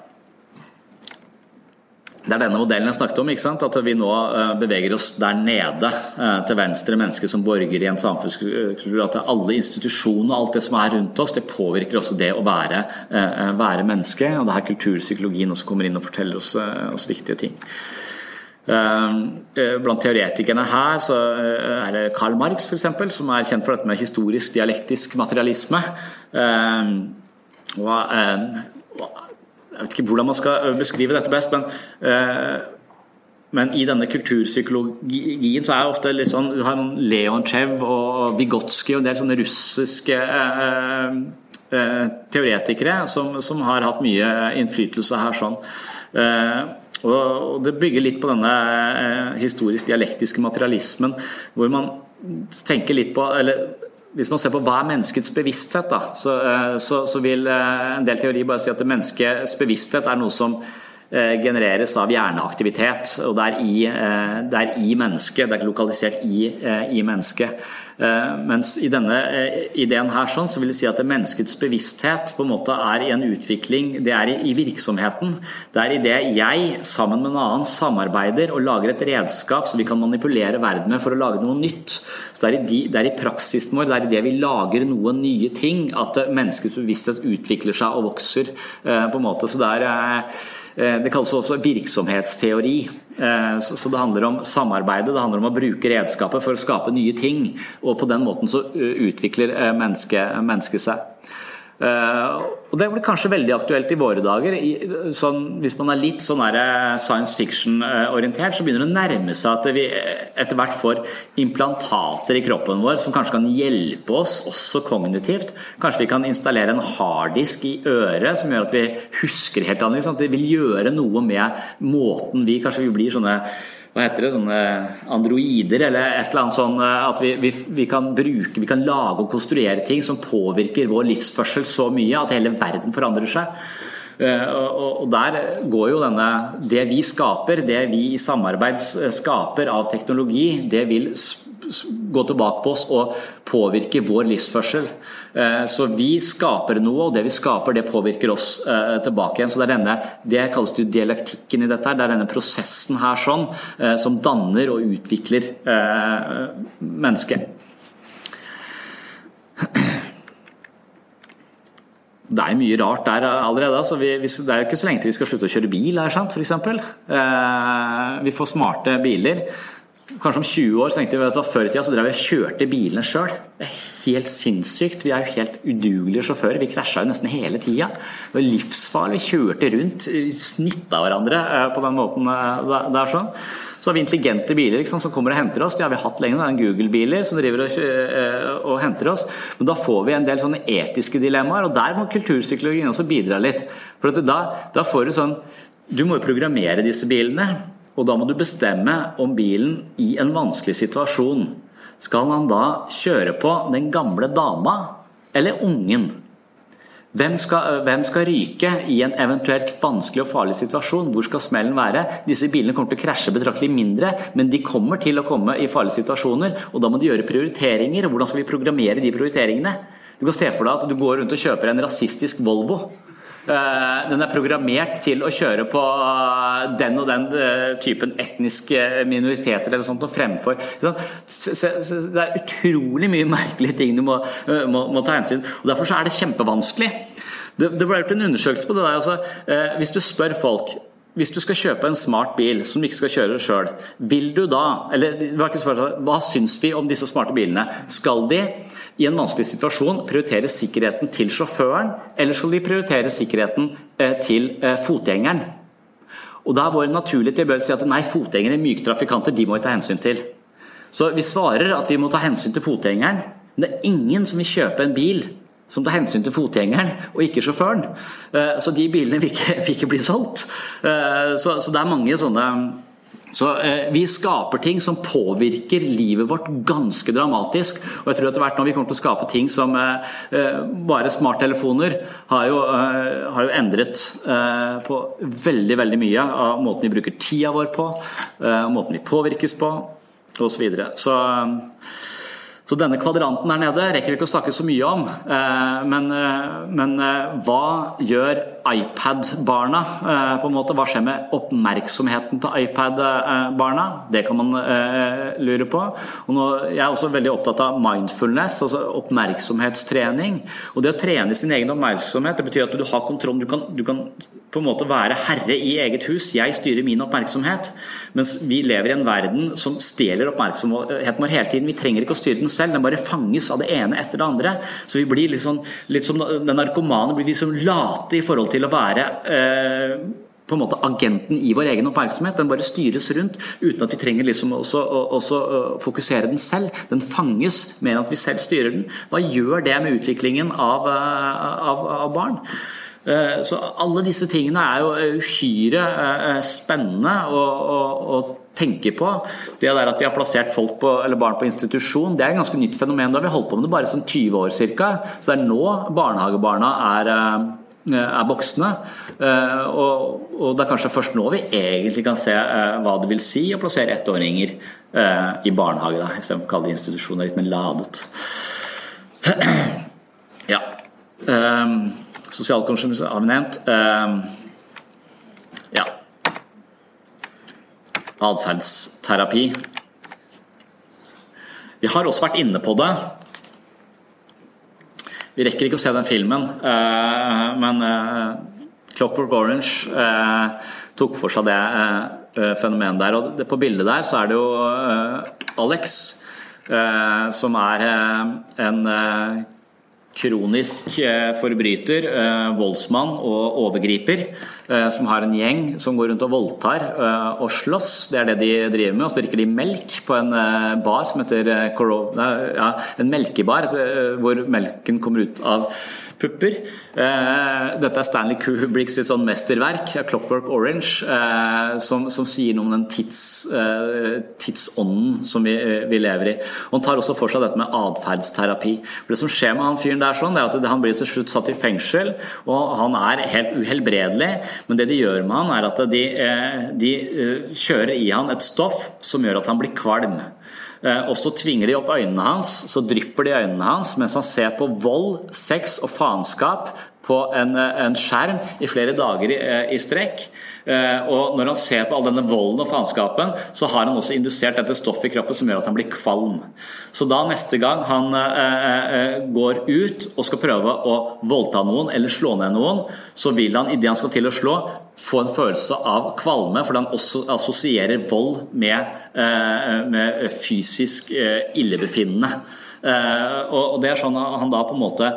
Det er denne modellen jeg snakket om. At vi nå beveger oss der nede til venstre, mennesker som borger i en samfunnskultur. At alle institusjoner og alt det som er rundt oss, det påvirker også det å være, være menneske. Og det er her kulturpsykologien også kommer inn og forteller oss, oss viktige ting. Eh, blant teoretikerne her så eh, er det Karl Marx eksempel, som er kjent for dette med historisk dialektisk materialisme. Og, eh, jeg vet ikke hvordan man skal beskrive dette best, men, men i denne kulturpsykologien så er det ofte litt sånn Du har Leonchev og Vygotsky og en del sånne russiske teoretikere som, som har hatt mye innflytelse her. sånn. Og Det bygger litt på denne eh, historisk dialektiske materialismen, hvor man tenker litt på eller hvis man ser på hva er menneskets bevissthet, da, så, eh, så, så vil eh, en del teori bare si at menneskets bevissthet er noe som genereres av hjerneaktivitet. og Det er i, det er i mennesket, det er ikke lokalisert i, i mennesket. Eh, mens i denne eh, ideen her sånn, så vil det si at menneskets bevissthet på en måte er i en utvikling, det er i virksomheten. Det er i det jeg sammen med en annen samarbeider og lager et redskap som vi kan manipulere verden med for å lage noe nytt. Så Det er i, de, det er i praksisen vår, det er i det vi lager noen nye ting at menneskets bevissthet utvikler seg og vokser. Eh, på en måte. Så det er det kalles også virksomhetsteori. Eh, så det handler om samarbeidet, det handler om å bruke redskapet for å skape nye ting. Og på den måten så eh, utvikler eh, mennesket, mennesket seg. Og Det blir kanskje veldig aktuelt i våre dager. Sånn, hvis man er litt sånn science fiction-orientert, så begynner det å nærme seg at vi etter hvert får implantater i kroppen vår som kanskje kan hjelpe oss, også kognitivt. Kanskje vi kan installere en harddisk i øret som gjør at vi husker helt annerledes. At det vil gjøre noe med måten vi Kanskje vi blir sånne hva heter det, sånne androider eller et eller annet sånn eh, at vi, vi, vi, kan bruke, vi kan lage og konstruere ting som påvirker vår livsførsel så mye at hele verden forandrer seg. Eh, og der går jo denne Det vi skaper, det vi i samarbeid skaper av teknologi, det vil gå tilbake på oss og påvirke vår livsførsel. Eh, så vi skaper noe, og det vi skaper, det påvirker oss eh, tilbake igjen. Så det er denne, det kalles jo dialektikken i dette her. Det er denne prosessen her sånn, som danner og utvikler mennesket. Det er mye rart der allerede. Altså vi, det er jo ikke så lenge til vi skal slutte å kjøre bil her, sant, f.eks. Vi får smarte biler. Kanskje om 20 år så tenkte vi at før i tida så drev vi og kjørte bilene sjøl. Det er helt sinnssykt. Vi er jo helt udugelige sjåfører. Vi krasja jo nesten hele tida. Det var livsfarlig. Vi kjørte rundt, snitta hverandre eh, på den måten det der. sånn. Så har vi intelligente biler liksom, som kommer og henter oss. Det har vi hatt lenge. Det er Google-biler som driver og, eh, og, henter oss. Men da får vi en del sånne etiske dilemmaer, og der må kulturpsykologien også bidra litt. For da, da får du sånn Du må jo programmere disse bilene. Og da må du bestemme om bilen i en vanskelig situasjon skal han da kjøre på den gamle dama eller ungen. Hvem skal, hvem skal, ryke i en eventuelt vanskelig og farlig situasjon? Hvor skal smellen være? Disse bilene kommer til å krasje betraktelig mindre, men de kommer til å komme i farlige situasjoner. og Da må de gjøre prioriteringer. Hvordan skal vi programmere de prioriteringene? Du kan se for deg at du går rundt og kjøper en rasistisk Volvo. Eh, den er programmert til å kjøre på eh, den og den eh, typen etniske minoriteter eller sånt, og fremfor Det er utrolig mye merkelige ting du må, må, må ta hensyn og Derfor er det kjempevanskelig. Det, det ble gjort en undersøkelse på det der. Altså, hvis du spør folk hvis du skal kjøpe en smart bil som ikke skal kjøre sjøl, vil du da Eller hva syns vi om disse smarte bilene? Skal de i en vanskelig situasjon prioritere sikkerheten til sjåføren, eller skal de prioritere sikkerheten eh, til eh, fotgjengeren? Og Da er vår naturlige tilbøyelse si at nei, fotgjengere, myke trafikanter, de må vi ta hensyn til. Så vi svarer at vi må ta hensyn til fotgjengeren, men det er ingen som vil kjøpe en bil som tar hensyn til fotgjengeren og ikke sjåføren. Eh, så de bilene vil ikke, vil ikke bli solgt. Så, så det er mange sånne så eh, Vi skaper ting som påvirker livet vårt ganske dramatisk. og jeg tror etter hvert nå vi kommer til å skape ting som eh, eh Bare smarttelefoner har jo, eh, har jo endret eh, på veldig veldig mye av måten vi bruker tida vår på, eh, måten vi påvirkes på osv. Så, videre. så så denne kvadranten der nede rekker vi ikke å snakke så mye om. Men, men hva gjør iPad-barna, eh, på en måte. Hva skjer med oppmerksomheten til iPad-barna? Det kan man uh, lure på. Og nå, jeg er også veldig opptatt av mindfulness, altså oppmerksomhetstrening. Og det å trene sin egen oppmerksomhet, det betyr at du har kontroll. Du kan, du kan på en måte være herre i eget hus. Jeg styrer min oppmerksomhet. Mens vi lever i en verden som stjeler oppmerksomheten vår hele tiden. Vi trenger ikke å styre den selv, den bare fanges av det ene etter det andre. Så vi blir litt, sånn, litt som den narkomane blir liksom late i forhold til å være eh, på en måte agenten i vår egen oppmerksomhet. Den bare styres rundt uten at vi trenger liksom også, også fokusere den selv. Den fanges med at vi selv styrer den. Hva gjør det med utviklingen av, eh, av, av barn? Eh, så alle disse tingene er jo uhyre spennende å, å, å, tenke på. Det der at vi har plassert folk på, eller barn på institusjon, det er et ganske nytt fenomen. Da har vi holdt på med det bare sånn 20 år ca. Så det er nå barnehagebarna er Eh, er voksne. Eh, og, det er kanskje først nå vi egentlig kan se eh, hva det vil si å plassere ettåringer i barnehage, da, istedenfor å kalle det institusjoner litt mer ladet. Ja. Sosialkonsumisme har vi nevnt. Ja. Atferdsterapi. Vi har også vært inne på det. Vi rekker ikke å se den filmen, eh, men eh, Clockwork Orange eh, tok for seg det fenomenet der. Og på bildet der så er det jo Alex, som er en kronisk eh, forbryter, eh, voldsmann og overgriper, eh, som har en gjeng som går rundt og voldtar og slåss. Det er det de driver med. Og så drikker de melk på en bar som heter Corona, ja, en melkebar, hvor melken kommer ut av pupper. Eh, dette er Stanley Kubrick sitt sånn mesterverk, 'Clockwork Orange', eh, som, som, sier noe om den tids, eh, tidsånden som vi, vi, lever i. Og Han tar også for seg dette med atferdsterapi. Det som skjer med han fyren der, sånn, er at han blir til slutt satt i fengsel, og han er helt uhelbredelig. Men det de gjør med han, er at de, de kjører i han et stoff som gjør at han blir kvalm. Eh, og så tvinger de opp øynene hans, så drypper de øynene hans mens han ser på vold, sex og faenskap på en, eh, en, skjerm i flere dager i, eh, i strekk. Og når han ser på all denne volden og faenskapen, så har han også indusert dette stoffet i kroppen som gjør at han blir kvalm. Så da neste gang han eh, går ut og skal prøve å voldta noen eller slå ned noen, så vil han idet han skal til å slå, få en følelse av kvalme, fordi han også assosierer vold med, eh, med fysisk eh, illebefinnende. Eh, og det er sånn han da på en måte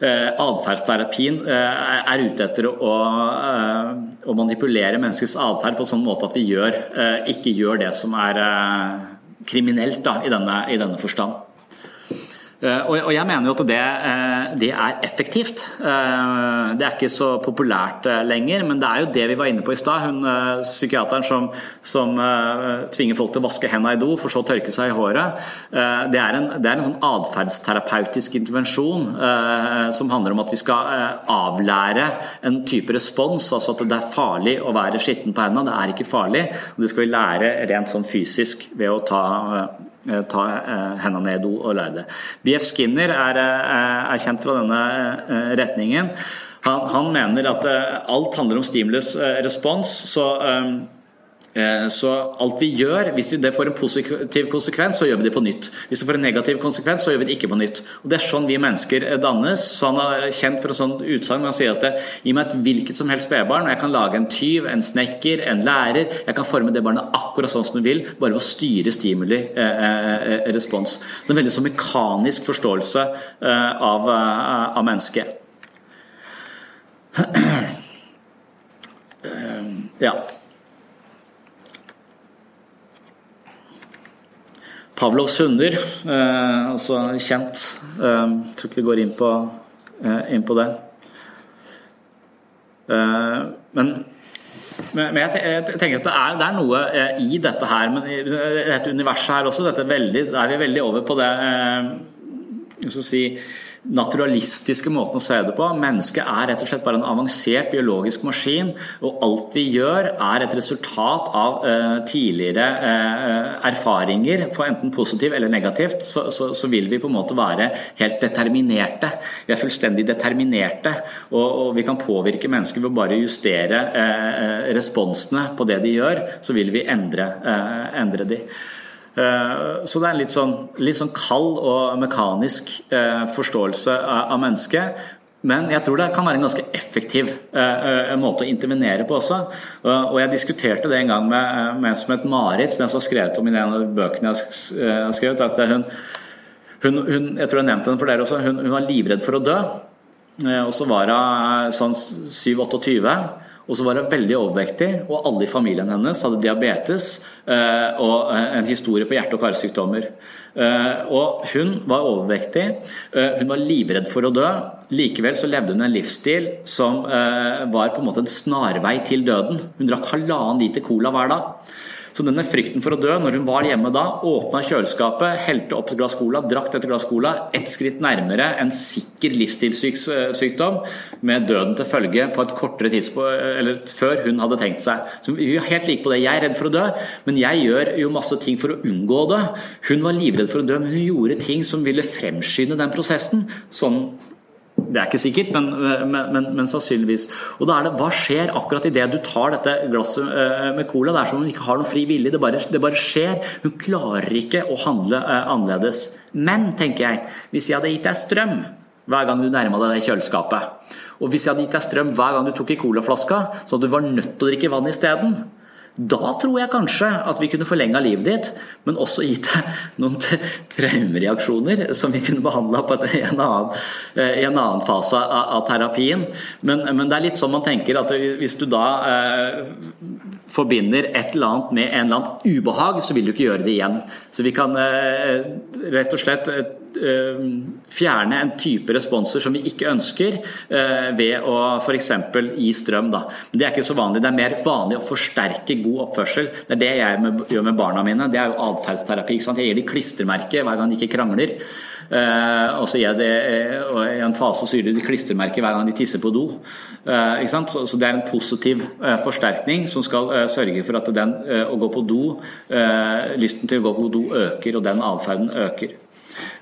Atferdsterapien er ute etter å, å manipulere menneskets atferd på sånn måte at vi gjør, ikke gjør det som er kriminelt da, i, denne, i denne forstand. Eh, og jeg mener jo at det, eh, det, er effektivt. Eh, det er ikke så populært lenger, men det er jo det vi var inne på i stad. Hun psykiateren som, som tvinger folk til å vaske hendene i do, for så å tørke seg i håret. Det er en, det er en sånn atferdsterapeutisk intervensjon som handler om at vi skal avlære en type respons, altså at det er farlig å være skitten på hendene. Det er ikke farlig. Det skal vi lære rent sånn fysisk ved å ta ta eh, hendene ned i do og lære det. BF Skinner er, eh, er kjent fra denne retningen. Han, han, mener at alt handler om stimulus respons. så Eh, så alt vi gjør, hvis det får en positiv konsekvens, så gjør vi det på nytt. Hvis det får en negativ konsekvens, så gjør vi det ikke på nytt. Og Det er sånn vi mennesker eh, dannes. Så Han er kjent for et sånt utsagn. Han sier at det, gi meg et hvilket som helst spedbarn, og jeg kan lage en tyv, en snekker, en lærer. Jeg kan forme det barnet akkurat sånn som du vil, bare ved å styre stimuli, eh, eh, respons. Det er en veldig så mekanisk forståelse eh, av, av mennesket. Ja. Pavlovs hunder, eh, altså kjent. Eh, jeg tror ikke vi går inn på, eh, inn på det. Men, men jeg tenker at det er, det er, noe i dette her, men i dette universet her også, dette veldig, er vi veldig over på det si, naturalistiske måten å se det på. Mennesket er rett og slett bare en avansert biologisk maskin, og alt vi gjør er et resultat av uh, tidligere uh, erfaringer, for enten positivt eller negativt, så, så, så, vil vi på en måte være helt determinerte. Vi er fullstendig determinerte, og, og vi kan påvirke mennesker ved å bare justere uh, responsene på det de gjør, så vil vi endre, endre de. Eh, så det er en litt sånn, litt sånn kald og mekanisk eh, forståelse av mennesket. Men jeg tror det kan være en ganske effektiv uh, måte å intervenere på også. Og jeg diskuterte det en gang med, med en som het Marit, som jeg har skrevet om i en av bøkene jeg har skrevet. at hun, hun, hun, Jeg tror jeg nevnte den for dere også. Hun, hun var livredd for å dø. Og så var hun sånn 7-28. Og så var hun veldig overvektig, og alle i familien hennes hadde diabetes eh, og eh, en historie på hjerte- og karsykdommer. Eh, og hun var overvektig, hun var livredd for å dø. Likevel så levde hun en livsstil som var på en måte en snarvei til døden. Hun drakk halvannen liter cola hver dag. Så denne frykten for å dø, når hun var hjemme da, åpna kjøleskapet, helte opp et glass cola, drakk dette glass cola, ett skritt nærmere en sikker livsstilssykdom med døden til følge på et kortere tidspunkt, eller før hun hadde tenkt seg. Så vi er helt like på det. Jeg er redd for å dø, men jeg gjør jo masse ting for å unngå dø. Hun var livredd for å dø, men hun gjorde ting som ville fremskynde den prosessen. Sånn det er ikke sikkert, men, men, men, men, sannsynligvis. Og da er det, Hva skjer akkurat idet du tar dette glasset eh, med cola? Det er som om hun ikke har noen fri vilje. Det bare, det bare skjer. Hun klarer ikke å handle uh, annerledes. Men, tenker jeg, hvis jeg hadde gitt deg strøm hver gang du nærma deg det kjøleskapet, og hvis jeg hadde gitt deg strøm hver gang du tok i colaflaska, så at du var nødt til å drikke vann isteden, da tror jeg kanskje at vi kunne forlenga livet ditt, men også gitt deg noen traumereaksjoner som vi kunne behandla i en, eh, en annen fase av, terapien. Men, men, det er litt sånn man tenker at hvis du da eh, forbinder et eller annet med en eller annen ubehag, så vil du ikke gjøre det igjen. Så vi kan eh, rett og slett eh, Eh, fjerne en type responser som vi ikke ønsker, eh, ved å f.eks. gi strøm. Da. Men Det er ikke så vanlig. Det er mer vanlig å forsterke god oppførsel. Det er det jeg gjør med barna mine. Det er jo atferdsterapi. Jeg gir dem klistremerke hver gang de ikke krangler. Uh, og så gir jeg det, I en fase så gir de klistremerke hver gang de tisser på do. Så, Det er en positiv forsterkning som skal sørge for at den å gå på do, lysten til å gå på do øker, og den atferden øker.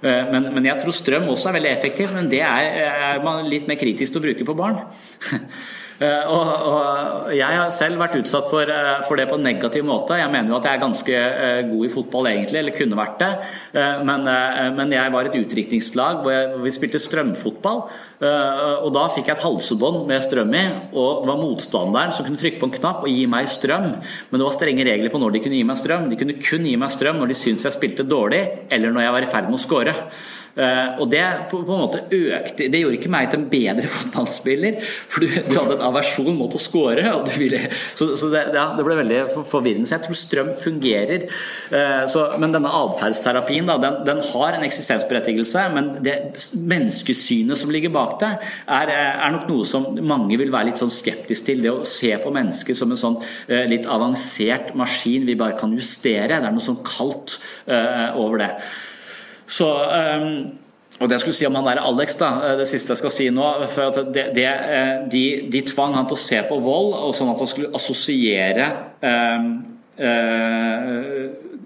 Eh, men, men, jeg tror strøm også er veldig effektiv, men det er, er man litt mer kritisk til å bruke på barn. Eh, og, og, Jeg har selv vært utsatt for, eh, for, det på en negativ måte. Jeg mener jo at jeg er ganske god i fotball egentlig, eller kunne vært det. Men, men jeg var et utdrikningslag hvor, hvor vi spilte strømfotball. Og da fikk jeg et halsebånd med strøm i, og det var motstanderen som kunne trykke på en knapp og gi meg strøm. Men det var strenge regler på når de kunne gi meg strøm. De kunne kun gi meg strøm når de syntes jeg spilte dårlig, eller når jeg var i ferd med å score. Uh, og det på, en måte økte Det gjorde ikke meg til en bedre fotballspiller, for du, du hadde en aversjon mot å score. Så, så det, ja, det, ble veldig forvirrende. Så jeg tror strøm fungerer. Eh, så, men denne atferdsterapien den, den, har en eksistensberettigelse, men det menneskesynet som ligger bak det, er, er, nok noe som mange vil være litt sånn skeptisk til. Det å se på mennesket som en sånn eh, litt avansert maskin vi bare kan justere. Det er noe sånn kaldt uh, over det. Så um, og det jeg skulle si om han der Alex, da, eh, det siste jeg skal si nå for det, det, eh, de, de, tvang han til å se på vold, og sånn at han skulle assosiere um,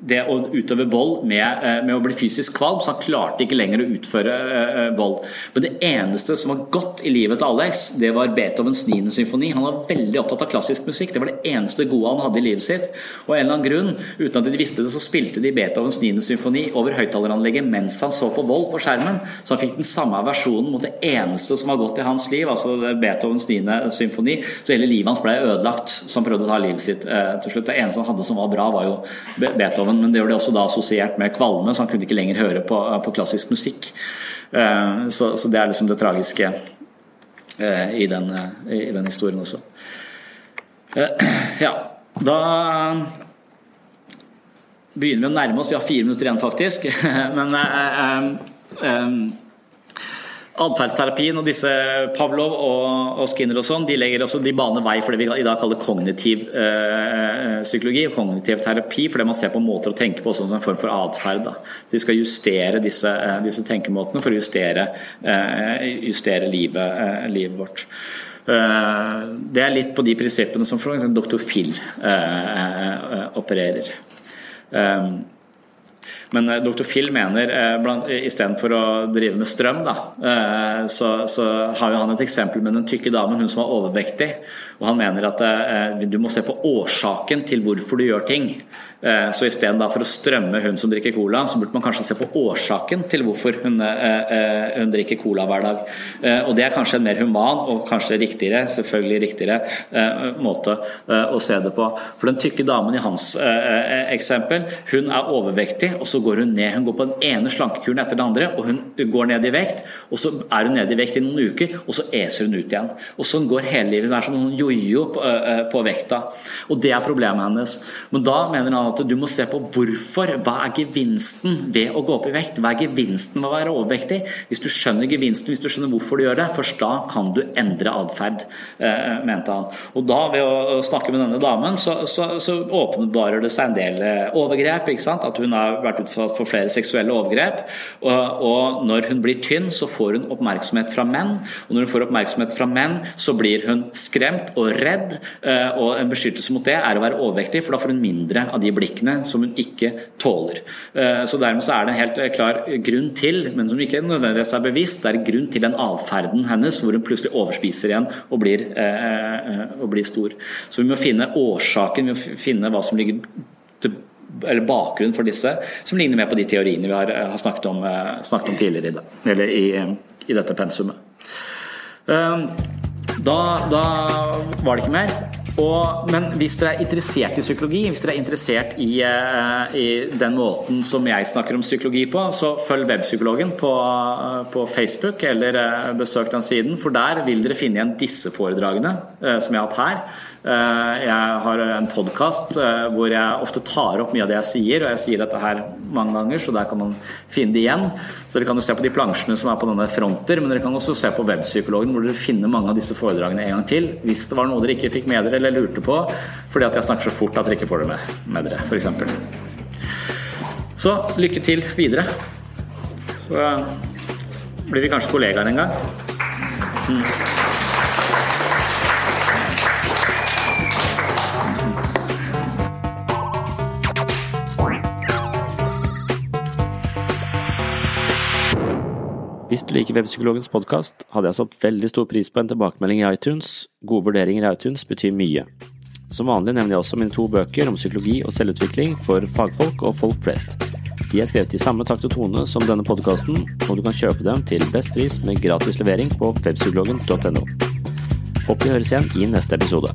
det å utøve vold med, eh, med, å bli fysisk kvalm, så han klarte ikke lenger å utføre uh, vold. Men det eneste som var godt i livet til Alex, det var Beethovens 9. symfoni. Han var veldig opptatt av klassisk musikk. Det var det eneste gode han hadde i livet sitt. Og en eller annen grunn, uten at de visste det, så spilte de Beethovens 9. symfoni over høyttaleranlegget mens han så på vold på skjermen. Så han fikk den samme versjonen mot det eneste som var godt i hans liv, altså Beethovens 9. symfoni. Så hele livet hans ble ødelagt, så han prøvde å ta livet sitt til slutt. Det eneste han hadde som var bra, var jo Beethoven men det ble også da assosiert med kvalme, så han kunne ikke lenger høre på, på klassisk musikk. Eh, så, så, det er liksom det tragiske eh, i den, i den historien også. Eh, ja, da begynner vi å nærme oss. Vi har fire minutter igjen, faktisk. Men Atferdsterapien og disse Pavlov og, Skinner og sånn, de også, de baner vei for det vi i dag kaller kognitiv øh, psykologi og kognitiv terapi, fordi man ser på måter å tenke på som en form for atferd. Vi skal justere disse, øh, disse, tenkemåtene for å justere, øh, justere livet, livet, vårt. Det er litt på de prinsippene som dr. Phil opererer. Men eh, dr. Phil mener eh, istedenfor å drive med strøm, da, eh, så, så, har jo han et eksempel med den tykke damen, hun som var overvektig. Og han mener at du må se på årsaken til hvorfor du gjør ting. Så istedenfor å strømme hun som drikker cola, så burde man kanskje se på årsaken til hvorfor hun, hun drikker cola hver dag. Og det er kanskje en mer human og kanskje riktigere, selvfølgelig riktigere måte å se det på. For den tykke damen i hans eksempel, hun er overvektig, og så går hun ned. Hun går på den ene slankekuren etter den andre, og hun går ned i vekt. og Så er hun nede i vekt i noen uker, og så eser hun ut igjen. Og Sånn går hele livet. Hun er som en jojo på, på, vekta. Og Det er problemet hennes. Men da mener han at du må se på hvorfor. Hva er gevinsten ved å gå opp i vekt? Hva er gevinsten ved å være overvektig? Hvis du skjønner gevinsten, hvis du skjønner hvorfor du gjør det, først da kan du endre atferd, mente han. Og da, ved å snakke med denne damen, så, så, så åpenbarer det seg en del overgrep. ikke sant? At hun har vært utsatt for flere seksuelle overgrep. Og, og, når hun blir tynn, så får hun oppmerksomhet fra menn. Og når hun får oppmerksomhet fra menn, så blir hun skremt og redd. Eh, og en beskyttelse mot det er å være overvektig, for da får hun mindre av de blikkene som hun ikke tåler. Eh, så dermed så er det en helt klar grunn til, men som ikke nødvendigvis er bevisst, det er grunn til den atferden hennes hvor hun plutselig overspiser igjen og blir, eh, og blir stor. Så vi må finne årsaken, vi må finne hva som ligger til eller bakgrunn for disse, som ligner mer på de teoriene vi har, eh, har snakket, om, eh, snakket, om, tidligere i, det, eller i, eh, i dette pensumet. Da, da, var det ikke mer. Og, men hvis dere er interessert i psykologi, hvis dere er interessert i, i, den måten som jeg snakker om psykologi på, så følg Webpsykologen på, på, Facebook, eller besøk den siden. For der vil dere finne igjen disse foredragene som jeg har hatt her. Eh, jeg har en podkast eh, hvor jeg ofte tar opp mye av det jeg sier, og jeg sier dette her mange ganger, så der kan man finne det igjen. Så dere kan jo se på de plansjene som er på denne fronter, men dere kan også se på Webpsykologen, hvor dere finner mange av disse foredragene en gang til. Hvis det var noe dere ikke fikk med dere eller lurte på fordi at jeg snakker så fort at dere ikke får det med, med dere, f.eks. Så lykke til videre. Så eh, blir vi kanskje kollegaer en gang. Mm. Hvis du liker Webpsykologens podkast, hadde jeg satt veldig stor pris på en tilbakemelding i iTunes. Gode vurderinger i iTunes betyr mye. Som vanlig nevner jeg også mine to bøker om psykologi og selvutvikling for fagfolk og folk flest. De er skrevet i samme takt og tone som denne podkasten, og du kan kjøpe dem til best pris med gratis levering på webpsykologen.no. Håper vi høres igjen i neste episode.